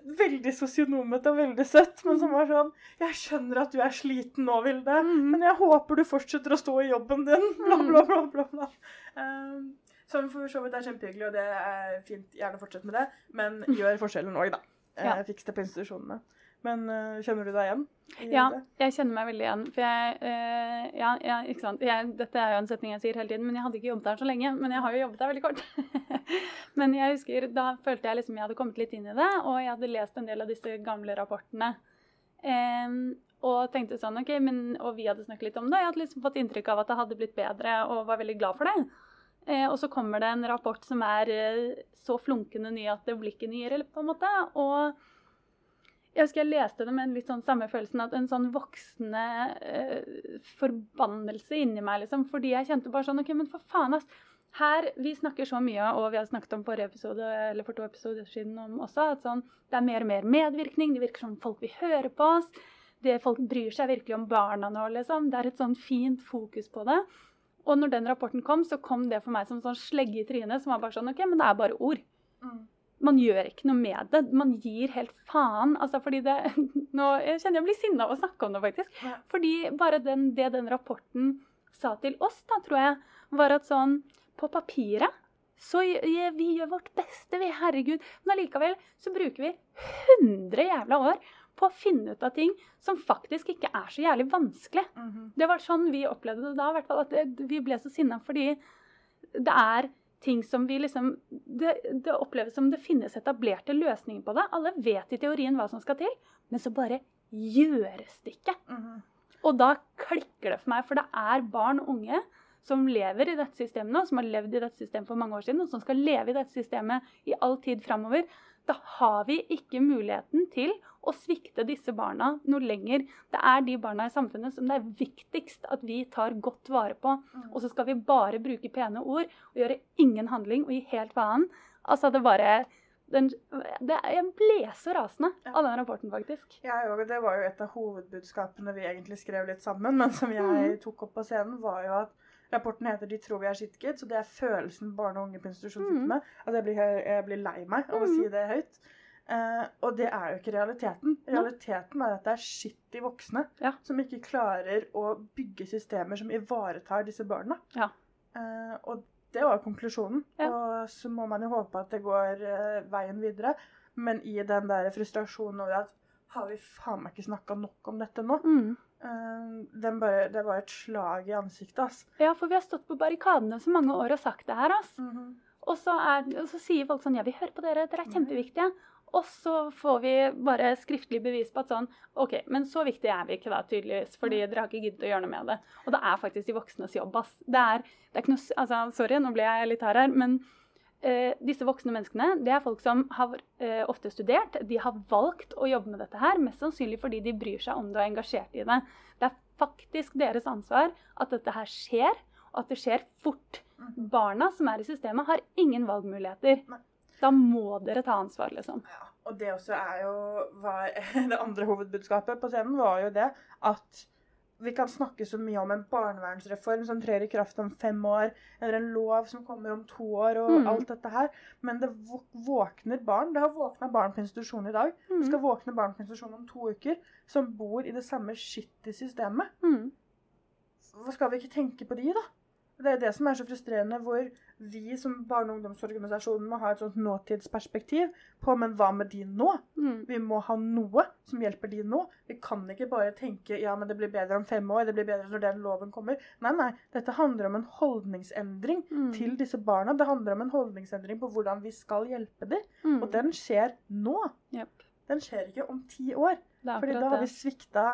Veldig sosionomete og veldig søtt, men som var sånn Jeg skjønner at du er sliten nå, Vilde, Mm. men jeg håper du fortsetter å stå i jobben din. Bla, bla, bla, bla. bla. Um, som for så vidt er kjempehyggelig, og det er fint. Gjerne fortsett med det. Men gjør forskjellen òg, da. Eh, Ja. Fiks det på institusjonene. Men uh, kjenner du deg igjen? Ja, det? jeg kjenner meg veldig igjen. For jeg, uh, ja, ja, ikke sant? Jeg, dette er jo en setning jeg sier hele tiden, men jeg hadde ikke jobbet der så lenge. Men jeg har jo jobbet der veldig kort. men jeg husker, da følte jeg liksom jeg hadde kommet litt inn i det, og jeg hadde lest en del av disse gamle rapportene. Um, og tenkte sånn, ok, men, og vi hadde snakket litt om det, jeg hadde liksom fått inntrykk av at det hadde blitt bedre, og var veldig glad for det. Eh, og så kommer det en rapport som er eh, så flunkende ny at det blir ikke nyere, på en måte. Og jeg husker jeg leste det med en litt sånn samme følelsen, at en sånn voksende eh, forbannelse inni meg, liksom. Fordi jeg kjente bare sånn OK, men for faen, ass. Her, Vi snakker så mye, og vi har snakket om forrige episode, eller for to episoder siden om også, at sånn, det er mer og mer medvirkning. Det virker som folk vil høre på oss. Det Folk bryr seg virkelig om barna nå. liksom. Det er et sånn fint fokus på det. Og når den rapporten kom, så kom det for meg som sånn slegge i trynet. Som var bare sånn OK, men det er bare ord. Mm. Man gjør ikke noe med det. Man gir helt faen. Altså fordi det Nå jeg kjenner jeg blir sinna av å snakke om det, faktisk. Ja. Fordi bare den, det den rapporten sa til oss, da, tror jeg, var at sånn På papiret så gjør vi gjør vårt beste, vi. Herregud. Men allikevel så bruker vi 100 jævla år på å finne ut av ting som faktisk ikke er så jævlig vanskelig. Mhm. Det var sånn vi opplevde det da, i hvert fall. At vi ble så sinna fordi det er ting som vi liksom det, det oppleves som det finnes etablerte løsninger på det. Alle vet i teorien hva som skal til, men så bare gjøres det ikke. Mhm. Og da klikker det for meg, for det er barn og unge som lever i dette systemet nå, som har levd i dette systemet for mange år siden, og som skal leve i dette systemet i all tid framover. Da har vi ikke muligheten til å svikte disse barna noe lenger. Det er de barna i samfunnet som det er viktigst at vi tar godt vare på. Mm. Og så skal vi bare bruke pene ord og gjøre ingen handling og gi helt faen. Altså, det bare den, det, Jeg ble så rasende Ja. av den rapporten, faktisk. Òg. Det var jo et av hovedbudskapene vi egentlig skrev litt sammen, men som jeg Mhm. tok opp på scenen, var jo at rapporten heter 'De tror vi er shitkids', og det er følelsen barn og unge på institusjon sitter Mhm. med. At jeg blir, jeg blir lei meg av å Mhm. si det høyt. Eh, og det er jo ikke realiteten. Realiteten er at det er skittige voksne Ja. som ikke klarer å bygge systemer som ivaretar disse barna. Ja. Eh, og det var konklusjonen. Ja. Og så må man jo håpe at det går eh, veien videre. Men i den der frustrasjonen over at har vi faen meg ikke snakka nok om dette nå? Mm. Eh, den bare, det var et slag i ansiktet, ass. Ja, for vi har stått på barrikadene så mange år og sagt det her, ass. Og så, er, og så sier folk sånn Ja, vi hører på dere, dere er kjempeviktige. Og så får vi bare skriftlig bevis på at sånn OK, men så viktig er vi ikke da, tydeligvis. Fordi dere har ikke giddet å gjøre noe med det. Og det er faktisk de voksnes jobb, ass. Det er, det er ikke noe Altså, sorry, nå ble jeg litt hard her, men eh, disse voksne menneskene, det er folk som har eh, ofte studert. De har valgt å jobbe med dette her, mest sannsynlig fordi de bryr seg om det og er engasjert i det. Det er faktisk deres ansvar at dette her skjer, og at det skjer fort. Mhm. Barna som er i systemet, har ingen valgmuligheter. Da må dere ta ansvar, liksom. Ja, og det også er jo var, Det andre hovedbudskapet på scenen var jo det at vi kan snakke så mye om en barnevernsreform som trer i kraft om fem år, eller en lov som kommer om to år, og Mm. alt dette her. Men det våkner barn. Det har våkna barn på institusjon i dag. Det Mm. skal våkne barn på institusjon om to uker, som bor i det samme skittige systemet. Mm. Skal vi ikke tenke på de, da? Det er det som er så frustrerende, hvor vi som barne- og ungdomsorganisasjon må ha et sånt nåtidsperspektiv på men hva med de nå? Mm. Vi må ha noe som hjelper de nå. Vi kan ikke bare tenke ja, men det blir bedre om fem år, det blir bedre når den loven kommer. Nei, nei. Dette handler om en holdningsendring Mm. til disse barna. Det handler om en holdningsendring på hvordan vi skal hjelpe dem. Mm. Og den skjer nå. Yep. Den skjer ikke om ti år. Fordi da har vi svikta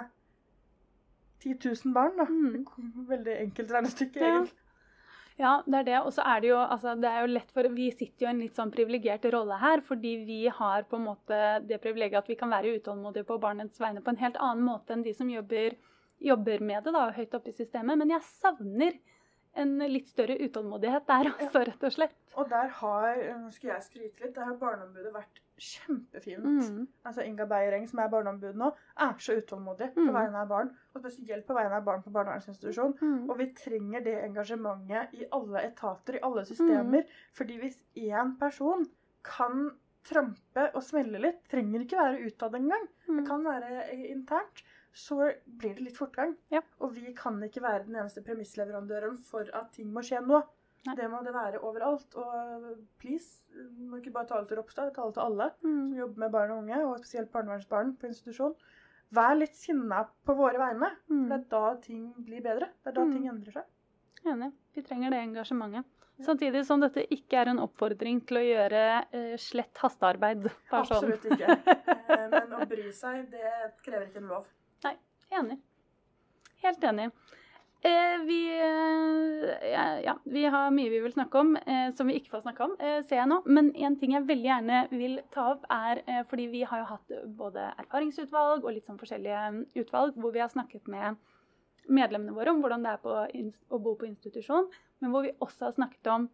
10 000 barn, da. Mm. Veldig enkelt regnestykke, egentlig. Ja, det er det. Og så er det jo altså, det er jo lett for Vi sitter jo i en litt sånn privilegert rolle her, fordi vi har på en måte det privilegiet at vi kan være utålmodige på barnets vegne på en helt annen måte enn de som jobber, jobber med det da, høyt oppe i systemet. Men jeg savner en litt større utålmodighet der, altså, rett og slett. Og der har Nå skal jeg skryte litt. Der har Barneombudet vært kjempefint. Mm. Altså Inga Beiereng, som er barneombud nå, er så utålmodig på Mm. vegne av barn. Og spesielt på vegne av barn på barnevernsinstitusjon. Mm. Og vi trenger det engasjementet i alle etater, i alle systemer. Mm. Fordi hvis én person kan trampe og smelle litt, trenger ikke være utad engang, det Mm. kan være internt, så blir det litt fortgang. Ja. Og vi kan ikke være den eneste premissleverandøren for at ting må skje nå. Nei. Det må det være overalt. Og please, må ikke bare tale til Ropstad, tale til alle Mm. som jobber med barn og unge, og spesielt barnevernsbarn på institusjon. Vær litt sinna på våre vegne. Mm. Det er da ting blir bedre. Det er da Mm. ting endrer seg. Enig. Vi trenger det engasjementet. Samtidig som dette ikke er en oppfordring til å gjøre eh, slett hastearbeid. Sånn. Absolutt ikke. Eh, Men å bry seg, det krever ikke en lov. Nei. Enig. Helt enig. Eh, vi, eh, ja, vi har mye vi vil snakke om eh, som vi ikke får snakke om, eh, ser jeg nå. Men en ting jeg veldig gjerne vil ta opp, er fordi vi har jo hatt både erfaringsutvalg og litt sånn forskjellige mm, utvalg hvor vi har snakket med medlemmene våre om hvordan det er på, å bo på institusjon, men hvor vi også har snakket om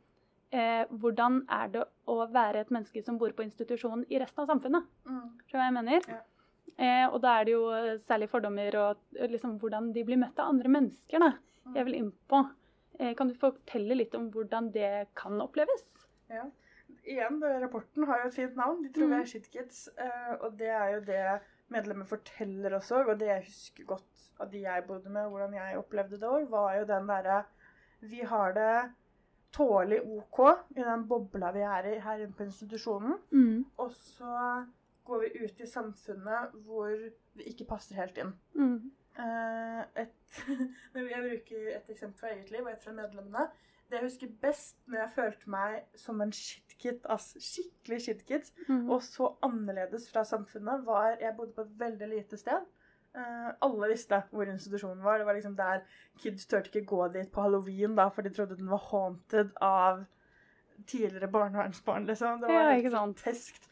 eh, hvordan er det å være et menneske som bor på institusjon i resten av samfunnet. Mm. Hva jeg mener? Ja. Eh, og da er det jo eh, særlig fordommer og eh, liksom hvordan de blir møtt av andre mennesker. da. Mm. Jeg vil inn på. Eh, kan du fortelle litt om hvordan det kan oppleves? Ja. Igjen, rapporten har jo et fint navn. De tror vi mm. er shitkids. eh, og det er jo det medlemmer forteller også, og det jeg husker godt av de jeg bodde med, hvordan jeg opplevde det òg, var jo den derre Vi har det tålelig OK i den bobla vi er i her inne på institusjonen. Mm. Og så går vi ut i samfunnet hvor vi ikke passer helt inn. Mm. Eh, et, jeg bruker et eksempel fra eget liv og et fra medlemmene. Det jeg husker best når jeg følte meg som en shitkid, altså skikkelig shitkid, Mm. og så annerledes fra samfunnet, var Jeg bodde på et veldig lite sted. Uh, alle visste hvor institusjonen var. Det var liksom der Kids turte ikke gå dit på halloween, da, for de trodde den var haunted av tidligere barnevernsbarn. liksom. Det var Ja, helt groteskt.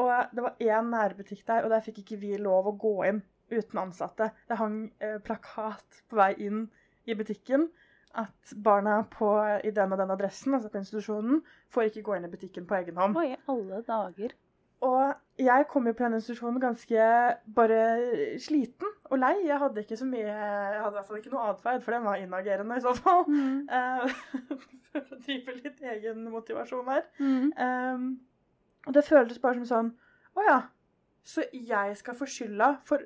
Og det var én nærbutikk der, og der fikk ikke vi lov å gå inn uten ansatte. Det hang eh, plakat på vei inn i butikken at barna på, i den og den adressen, altså på institusjonen, får ikke gå inn i butikken på egen hånd. Oi, alle dager. Og jeg kom jo på den institusjonen ganske bare sliten og lei. Jeg hadde ikke så mye Jeg hadde i hvert fall ikke noe atferd, for den var inagerende i så fall. Mm. Uh, For å drive litt egen motivasjon her. Mm. Um, og det føltes bare som sånn Å ja, så jeg skal få skylda for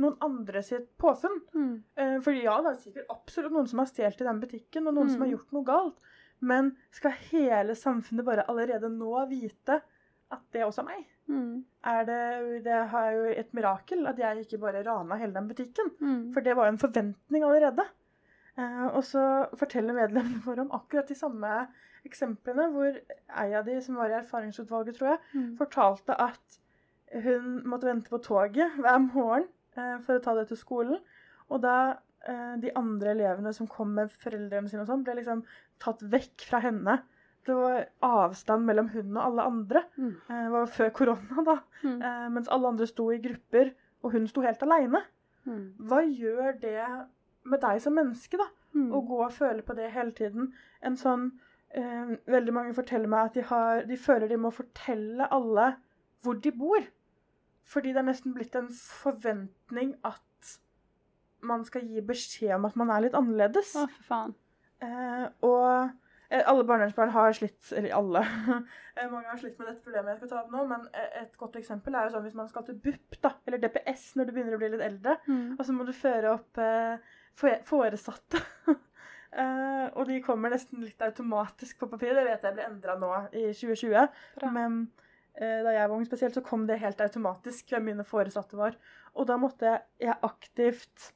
noen andre sitt påfunn? Mm. Eh, fordi ja, det er sikkert absolutt noen som har stjålet i den butikken, og noen som har Mm. gjort noe galt. Men skal hele samfunnet bare allerede nå vite at det også er meg? Mm. Er det, det er jo et mirakel at jeg ikke bare rana hele den butikken. Mm. For det var jo en forventning allerede. Eh, og så forteller medlemmene våre om akkurat de samme eksemplene, hvor ei av de som var i erfaringsutvalget, tror jeg, Mm. fortalte at hun måtte vente på toget hver morgen eh, for å ta det til skolen. Og da eh, de andre elevene som kom med foreldrene sine og sånn, ble liksom tatt vekk fra henne. Det var avstand mellom hun og alle andre. Mm. Eh, det var før korona, da. Mm. Eh, mens alle andre sto i grupper, og hun sto helt aleine. Mm. Hva gjør det med deg som menneske, da? Mm. Å gå og føle på det hele tiden. En sånn eh, Veldig mange forteller meg at de, har, de føler de må fortelle alle hvor de bor. Fordi det er nesten blitt en forventning at man skal gi beskjed om at man er litt annerledes. Å, for faen. Eh, og eh, alle barnevernsbarn har slitt Eller alle. Eh, Mange har slitt med dette problemet jeg skal ta opp nå, men eh, et godt eksempel er jo sånn hvis man skal til BUP, da, eller DPS når du begynner å bli litt eldre, Mm. og så må du føre opp eh, foresatte. Eh, og de kommer nesten litt automatisk på papir. Det vet jeg ble endra nå i 2020. Bra. Men uh, da jeg var ung spesielt, så kom det helt automatisk hvem mine foresatte var. Og da måtte jeg aktivt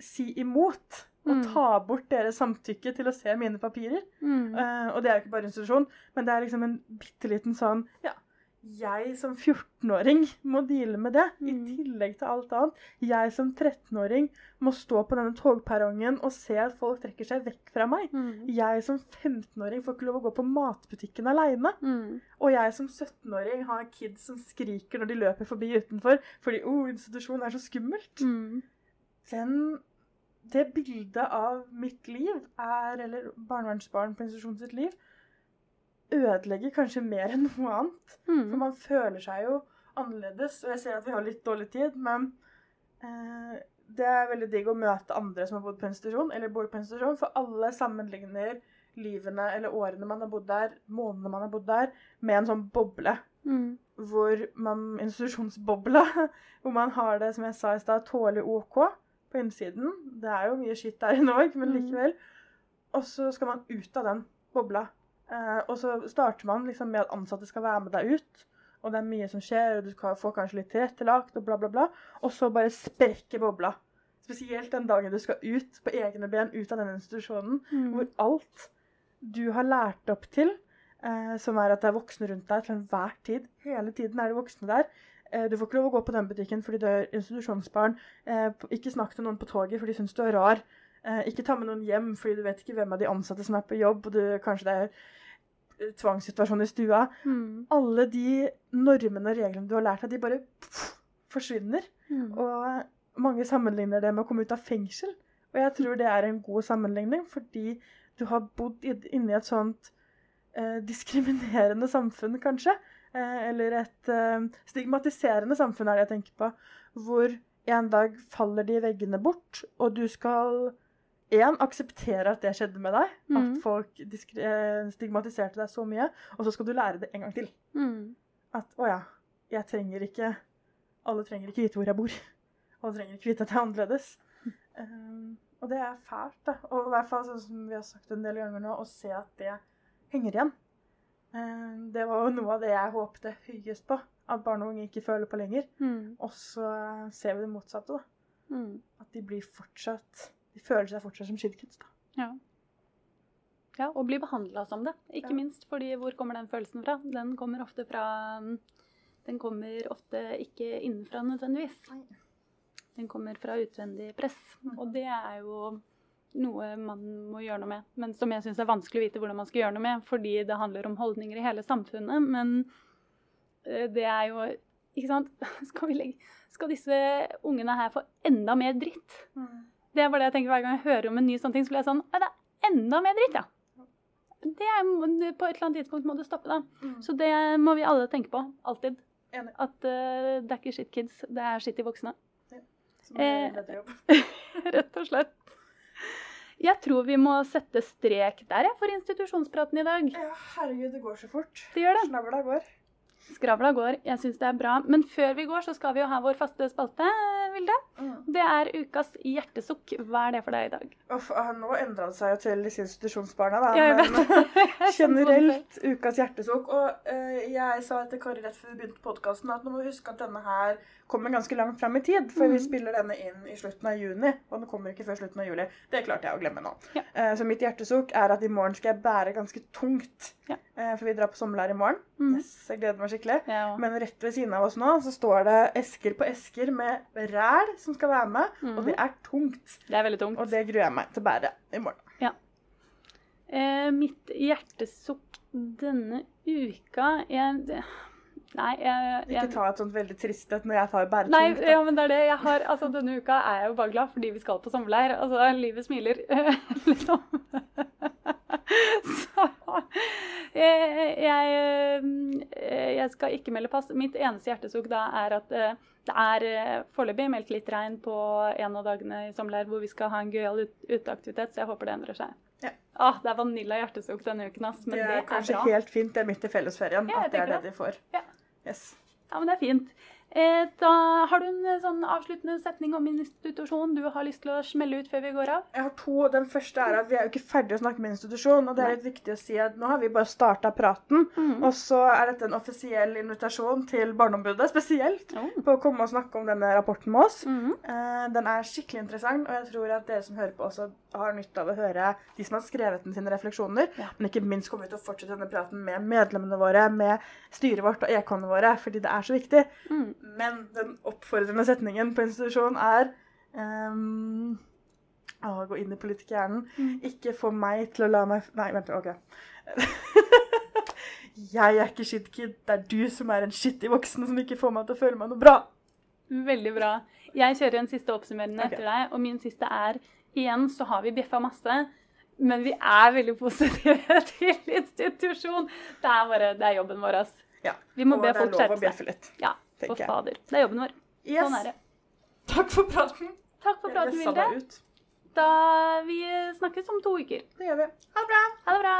si imot. Og Mm. ta bort deres samtykke til å se mine papirer. Mm. Uh, og det er jo ikke bare institusjon, men det er liksom en bitte liten sånn Ja, jeg som 14-åring må deale med det, i Mm. tillegg til alt annet. Jeg som 13-åring må stå på denne togperrongen og se at folk trekker seg vekk fra meg. Mm. Jeg som 15-åring får ikke lov å gå på matbutikken aleine. Mm. Og jeg som 17-åring har kids som skriker når de løper forbi utenfor fordi oh, institusjon er så skummelt. Mm. Den, det bildet av mitt liv er, eller barnevernsbarn på institusjonen sitt liv, ødelegger kanskje mer enn noe annet. For Mm. man føler seg jo annerledes. Og jeg ser at vi har litt dårlig tid, men eh, det er veldig digg å møte andre som har bodd på institusjon, eller bor på institusjon, for alle sammenligner livene eller årene man har bodd der, månedene man har bodd der, med en sånn boble. Mm. Hvor man, institusjonsbobla, hvor man har det, som jeg sa i stad, tålelig OK på innsiden. Det er jo mye skitt der i Norge, men Mm. likevel. Og så skal man ut av den bobla. Eh, og så starter man liksom med at ansatte skal være med deg ut. Og det er mye som skjer, og du skal få kanskje litt tilrettelagt, og bla, bla, bla. Og så bare sprekker bobla. Spesielt den dagen du skal ut på egne ben, ut av den institusjonen, Mm. hvor alt du har lært opp til, eh, som er at det er voksne rundt deg til enhver tid, hele tiden er det voksne der. Eh, du får ikke lov å gå på den butikken fordi du er institusjonsbarn. Eh, ikke snakk til noen på toget for de syns du er rar. Eh, ikke ta med noen hjem, fordi du vet ikke hvem av de ansatte som er på jobb, og du, kanskje det er tvangssituasjon i stua. Mm. Alle de normene og reglene du har lært deg, de bare pff, forsvinner. Mm. Og mange sammenligner det med å komme ut av fengsel. Og jeg tror det er en god sammenligning, fordi du har bodd i- inni et sånt eh, diskriminerende samfunn, kanskje. Eh, eller et eh, stigmatiserende samfunn, er det jeg tenker på. Hvor en dag faller de veggene bort, og du skal én akseptere at det skjedde med deg. Mm. At folk eh, stigmatiserte deg så mye. Og så skal du lære det en gang til. Mm. At å ja, jeg trenger ikke Alle trenger ikke vite hvor jeg bor. Alle trenger ikke vite at jeg er annerledes. Um, og det er fælt, da. Og i hvert fall sånn som vi har sagt en del ganger nå, å se at det henger igjen. Um, det var jo noe av det jeg håpte høyest på. At barn og unge ikke føler på lenger. Mm. Og så ser vi det motsatte, da. Mm. At de blir fortsatt De føler seg fortsatt som da. Ja. ja. Og bli behandla som det, ikke Ja. minst. fordi hvor kommer den følelsen fra? Den kommer ofte fra Den kommer ofte ikke innenfra nødvendigvis. Den kommer fra utvendig press. Og det er jo noe man må gjøre noe med. Men som jeg syns er vanskelig å vite hvordan man skal gjøre noe med, fordi det handler om holdninger i hele samfunnet. Men eh, det er jo Ikke sant? Skal, vi legge, skal disse ungene her få enda mer dritt? Det er bare det jeg tenker hver gang jeg hører om en ny sånn ting, så blir jeg sånn «Nei, Det er enda mer dritt, ja. Det er, på et eller annet tidspunkt må du stoppe, da. Mm. Så det må vi alle tenke på. Alltid. Enig. At uh, det er ikke shit kids, det er shit i voksne. Som er Eh, bedre jobb. Rett og slett. Jeg tror vi må sette strek der for institusjonspraten i dag. Ja, herregud, det går så fort. Det gjør det. Skravla går. Skravla går. Jeg syns det er bra. Men før vi går, så skal vi jo ha vår faste spalte, Vilde. Det er ukas hjertesukk. Hva er det for deg i dag? Uff, ah, nå endra det seg jo til disse institusjonsbarna, da. Ja, men generelt ukas hjertesukk. Og uh, jeg sa til Kari rett før vi begynte podkasten at nå må vi huske at denne her kommer ganske langt fram i tid. For vi Mhm. spiller denne inn i slutten av juni, og den kommer ikke før slutten av juli. Det klarte jeg å glemme nå. Ja. Uh, så mitt hjertesukk er at i morgen skal jeg bære ganske tungt. Ja. Uh, for vi drar på sommerleir i morgen. Mm. Yes, jeg gleder meg skikkelig. Men rett ved siden av oss nå så står det esker på esker med ræl som skal være med. Og Mhm. det er tungt. Det er veldig tungt. Og det gruer jeg meg til å bære i morgen. Eh, mitt hjertesukk denne uka jeg, det- Nei, jeg, jeg Ikke ta et sånt veldig trist et når jeg tar bæretungt. Nei, da. ja, men det er det jeg har. Altså, denne uka er jeg jo bare glad fordi vi skal på sommerleir. Altså, livet smiler, liksom. Så jeg, jeg, eh, jeg skal ikke melde pass. Mitt eneste hjertesukk da er at eh, det er eh, foreløpig meldt litt regn på en av dagene i sommerleir hvor vi skal ha en gøyal ut uteaktivitet, så jeg håper det endrer seg. Ja. Åh, det er vanilla hjertesukk denne uken, ass. Men det det er er, kanskje bra. helt fint. Det er midt i fellesferien Ja, at det er tenker det de får. Ja. Yes. Ja, men det er fint. Eh, da har du en eh, sånn avsluttende setning om institusjon du har lyst til å smelle ut før vi går av? Jeg har to. Den første er at vi er jo ikke ferdig å snakke med institusjon. Og det er litt viktig å si at nå har vi bare starta praten. Mm. Og så er dette en offisiell invitasjon til Barneombudet spesielt. mm. På å komme og snakke om denne rapporten med oss. Eh, Den er skikkelig interessant, og jeg tror at dere som hører på, også har nytte av å høre de som har skrevet den sine refleksjoner. Ja. Men ikke minst kommer vi til å fortsette denne praten med medlemmene våre, med styret vårt og ekåene våre, fordi det er så viktig. Men den oppfordrende setningen på institusjon er um, Å, gå inn i politikerhjernen. Mm. Ikke få meg til å la meg Nei, vent, OK. Jeg er ikke shitkid. Det er du som er en shitty voksen som ikke får meg til å føle meg noe bra. Veldig bra. Jeg kjører en siste oppsummerende okay. etter deg, og min siste er igjen så har vi bjeffa masse. Men vi er veldig positive til institusjon. Det er, bare, det er jobben vår. Ja. Vi må og be folk skjerpe seg. Ja, for tenker jeg. fader. Det er jobben vår. Yes. Sånn er det. Takk for praten. Takk for praten, Vilde. Da vi snakkes om to uker. Det gjør vi. Ha det bra. Ha det bra.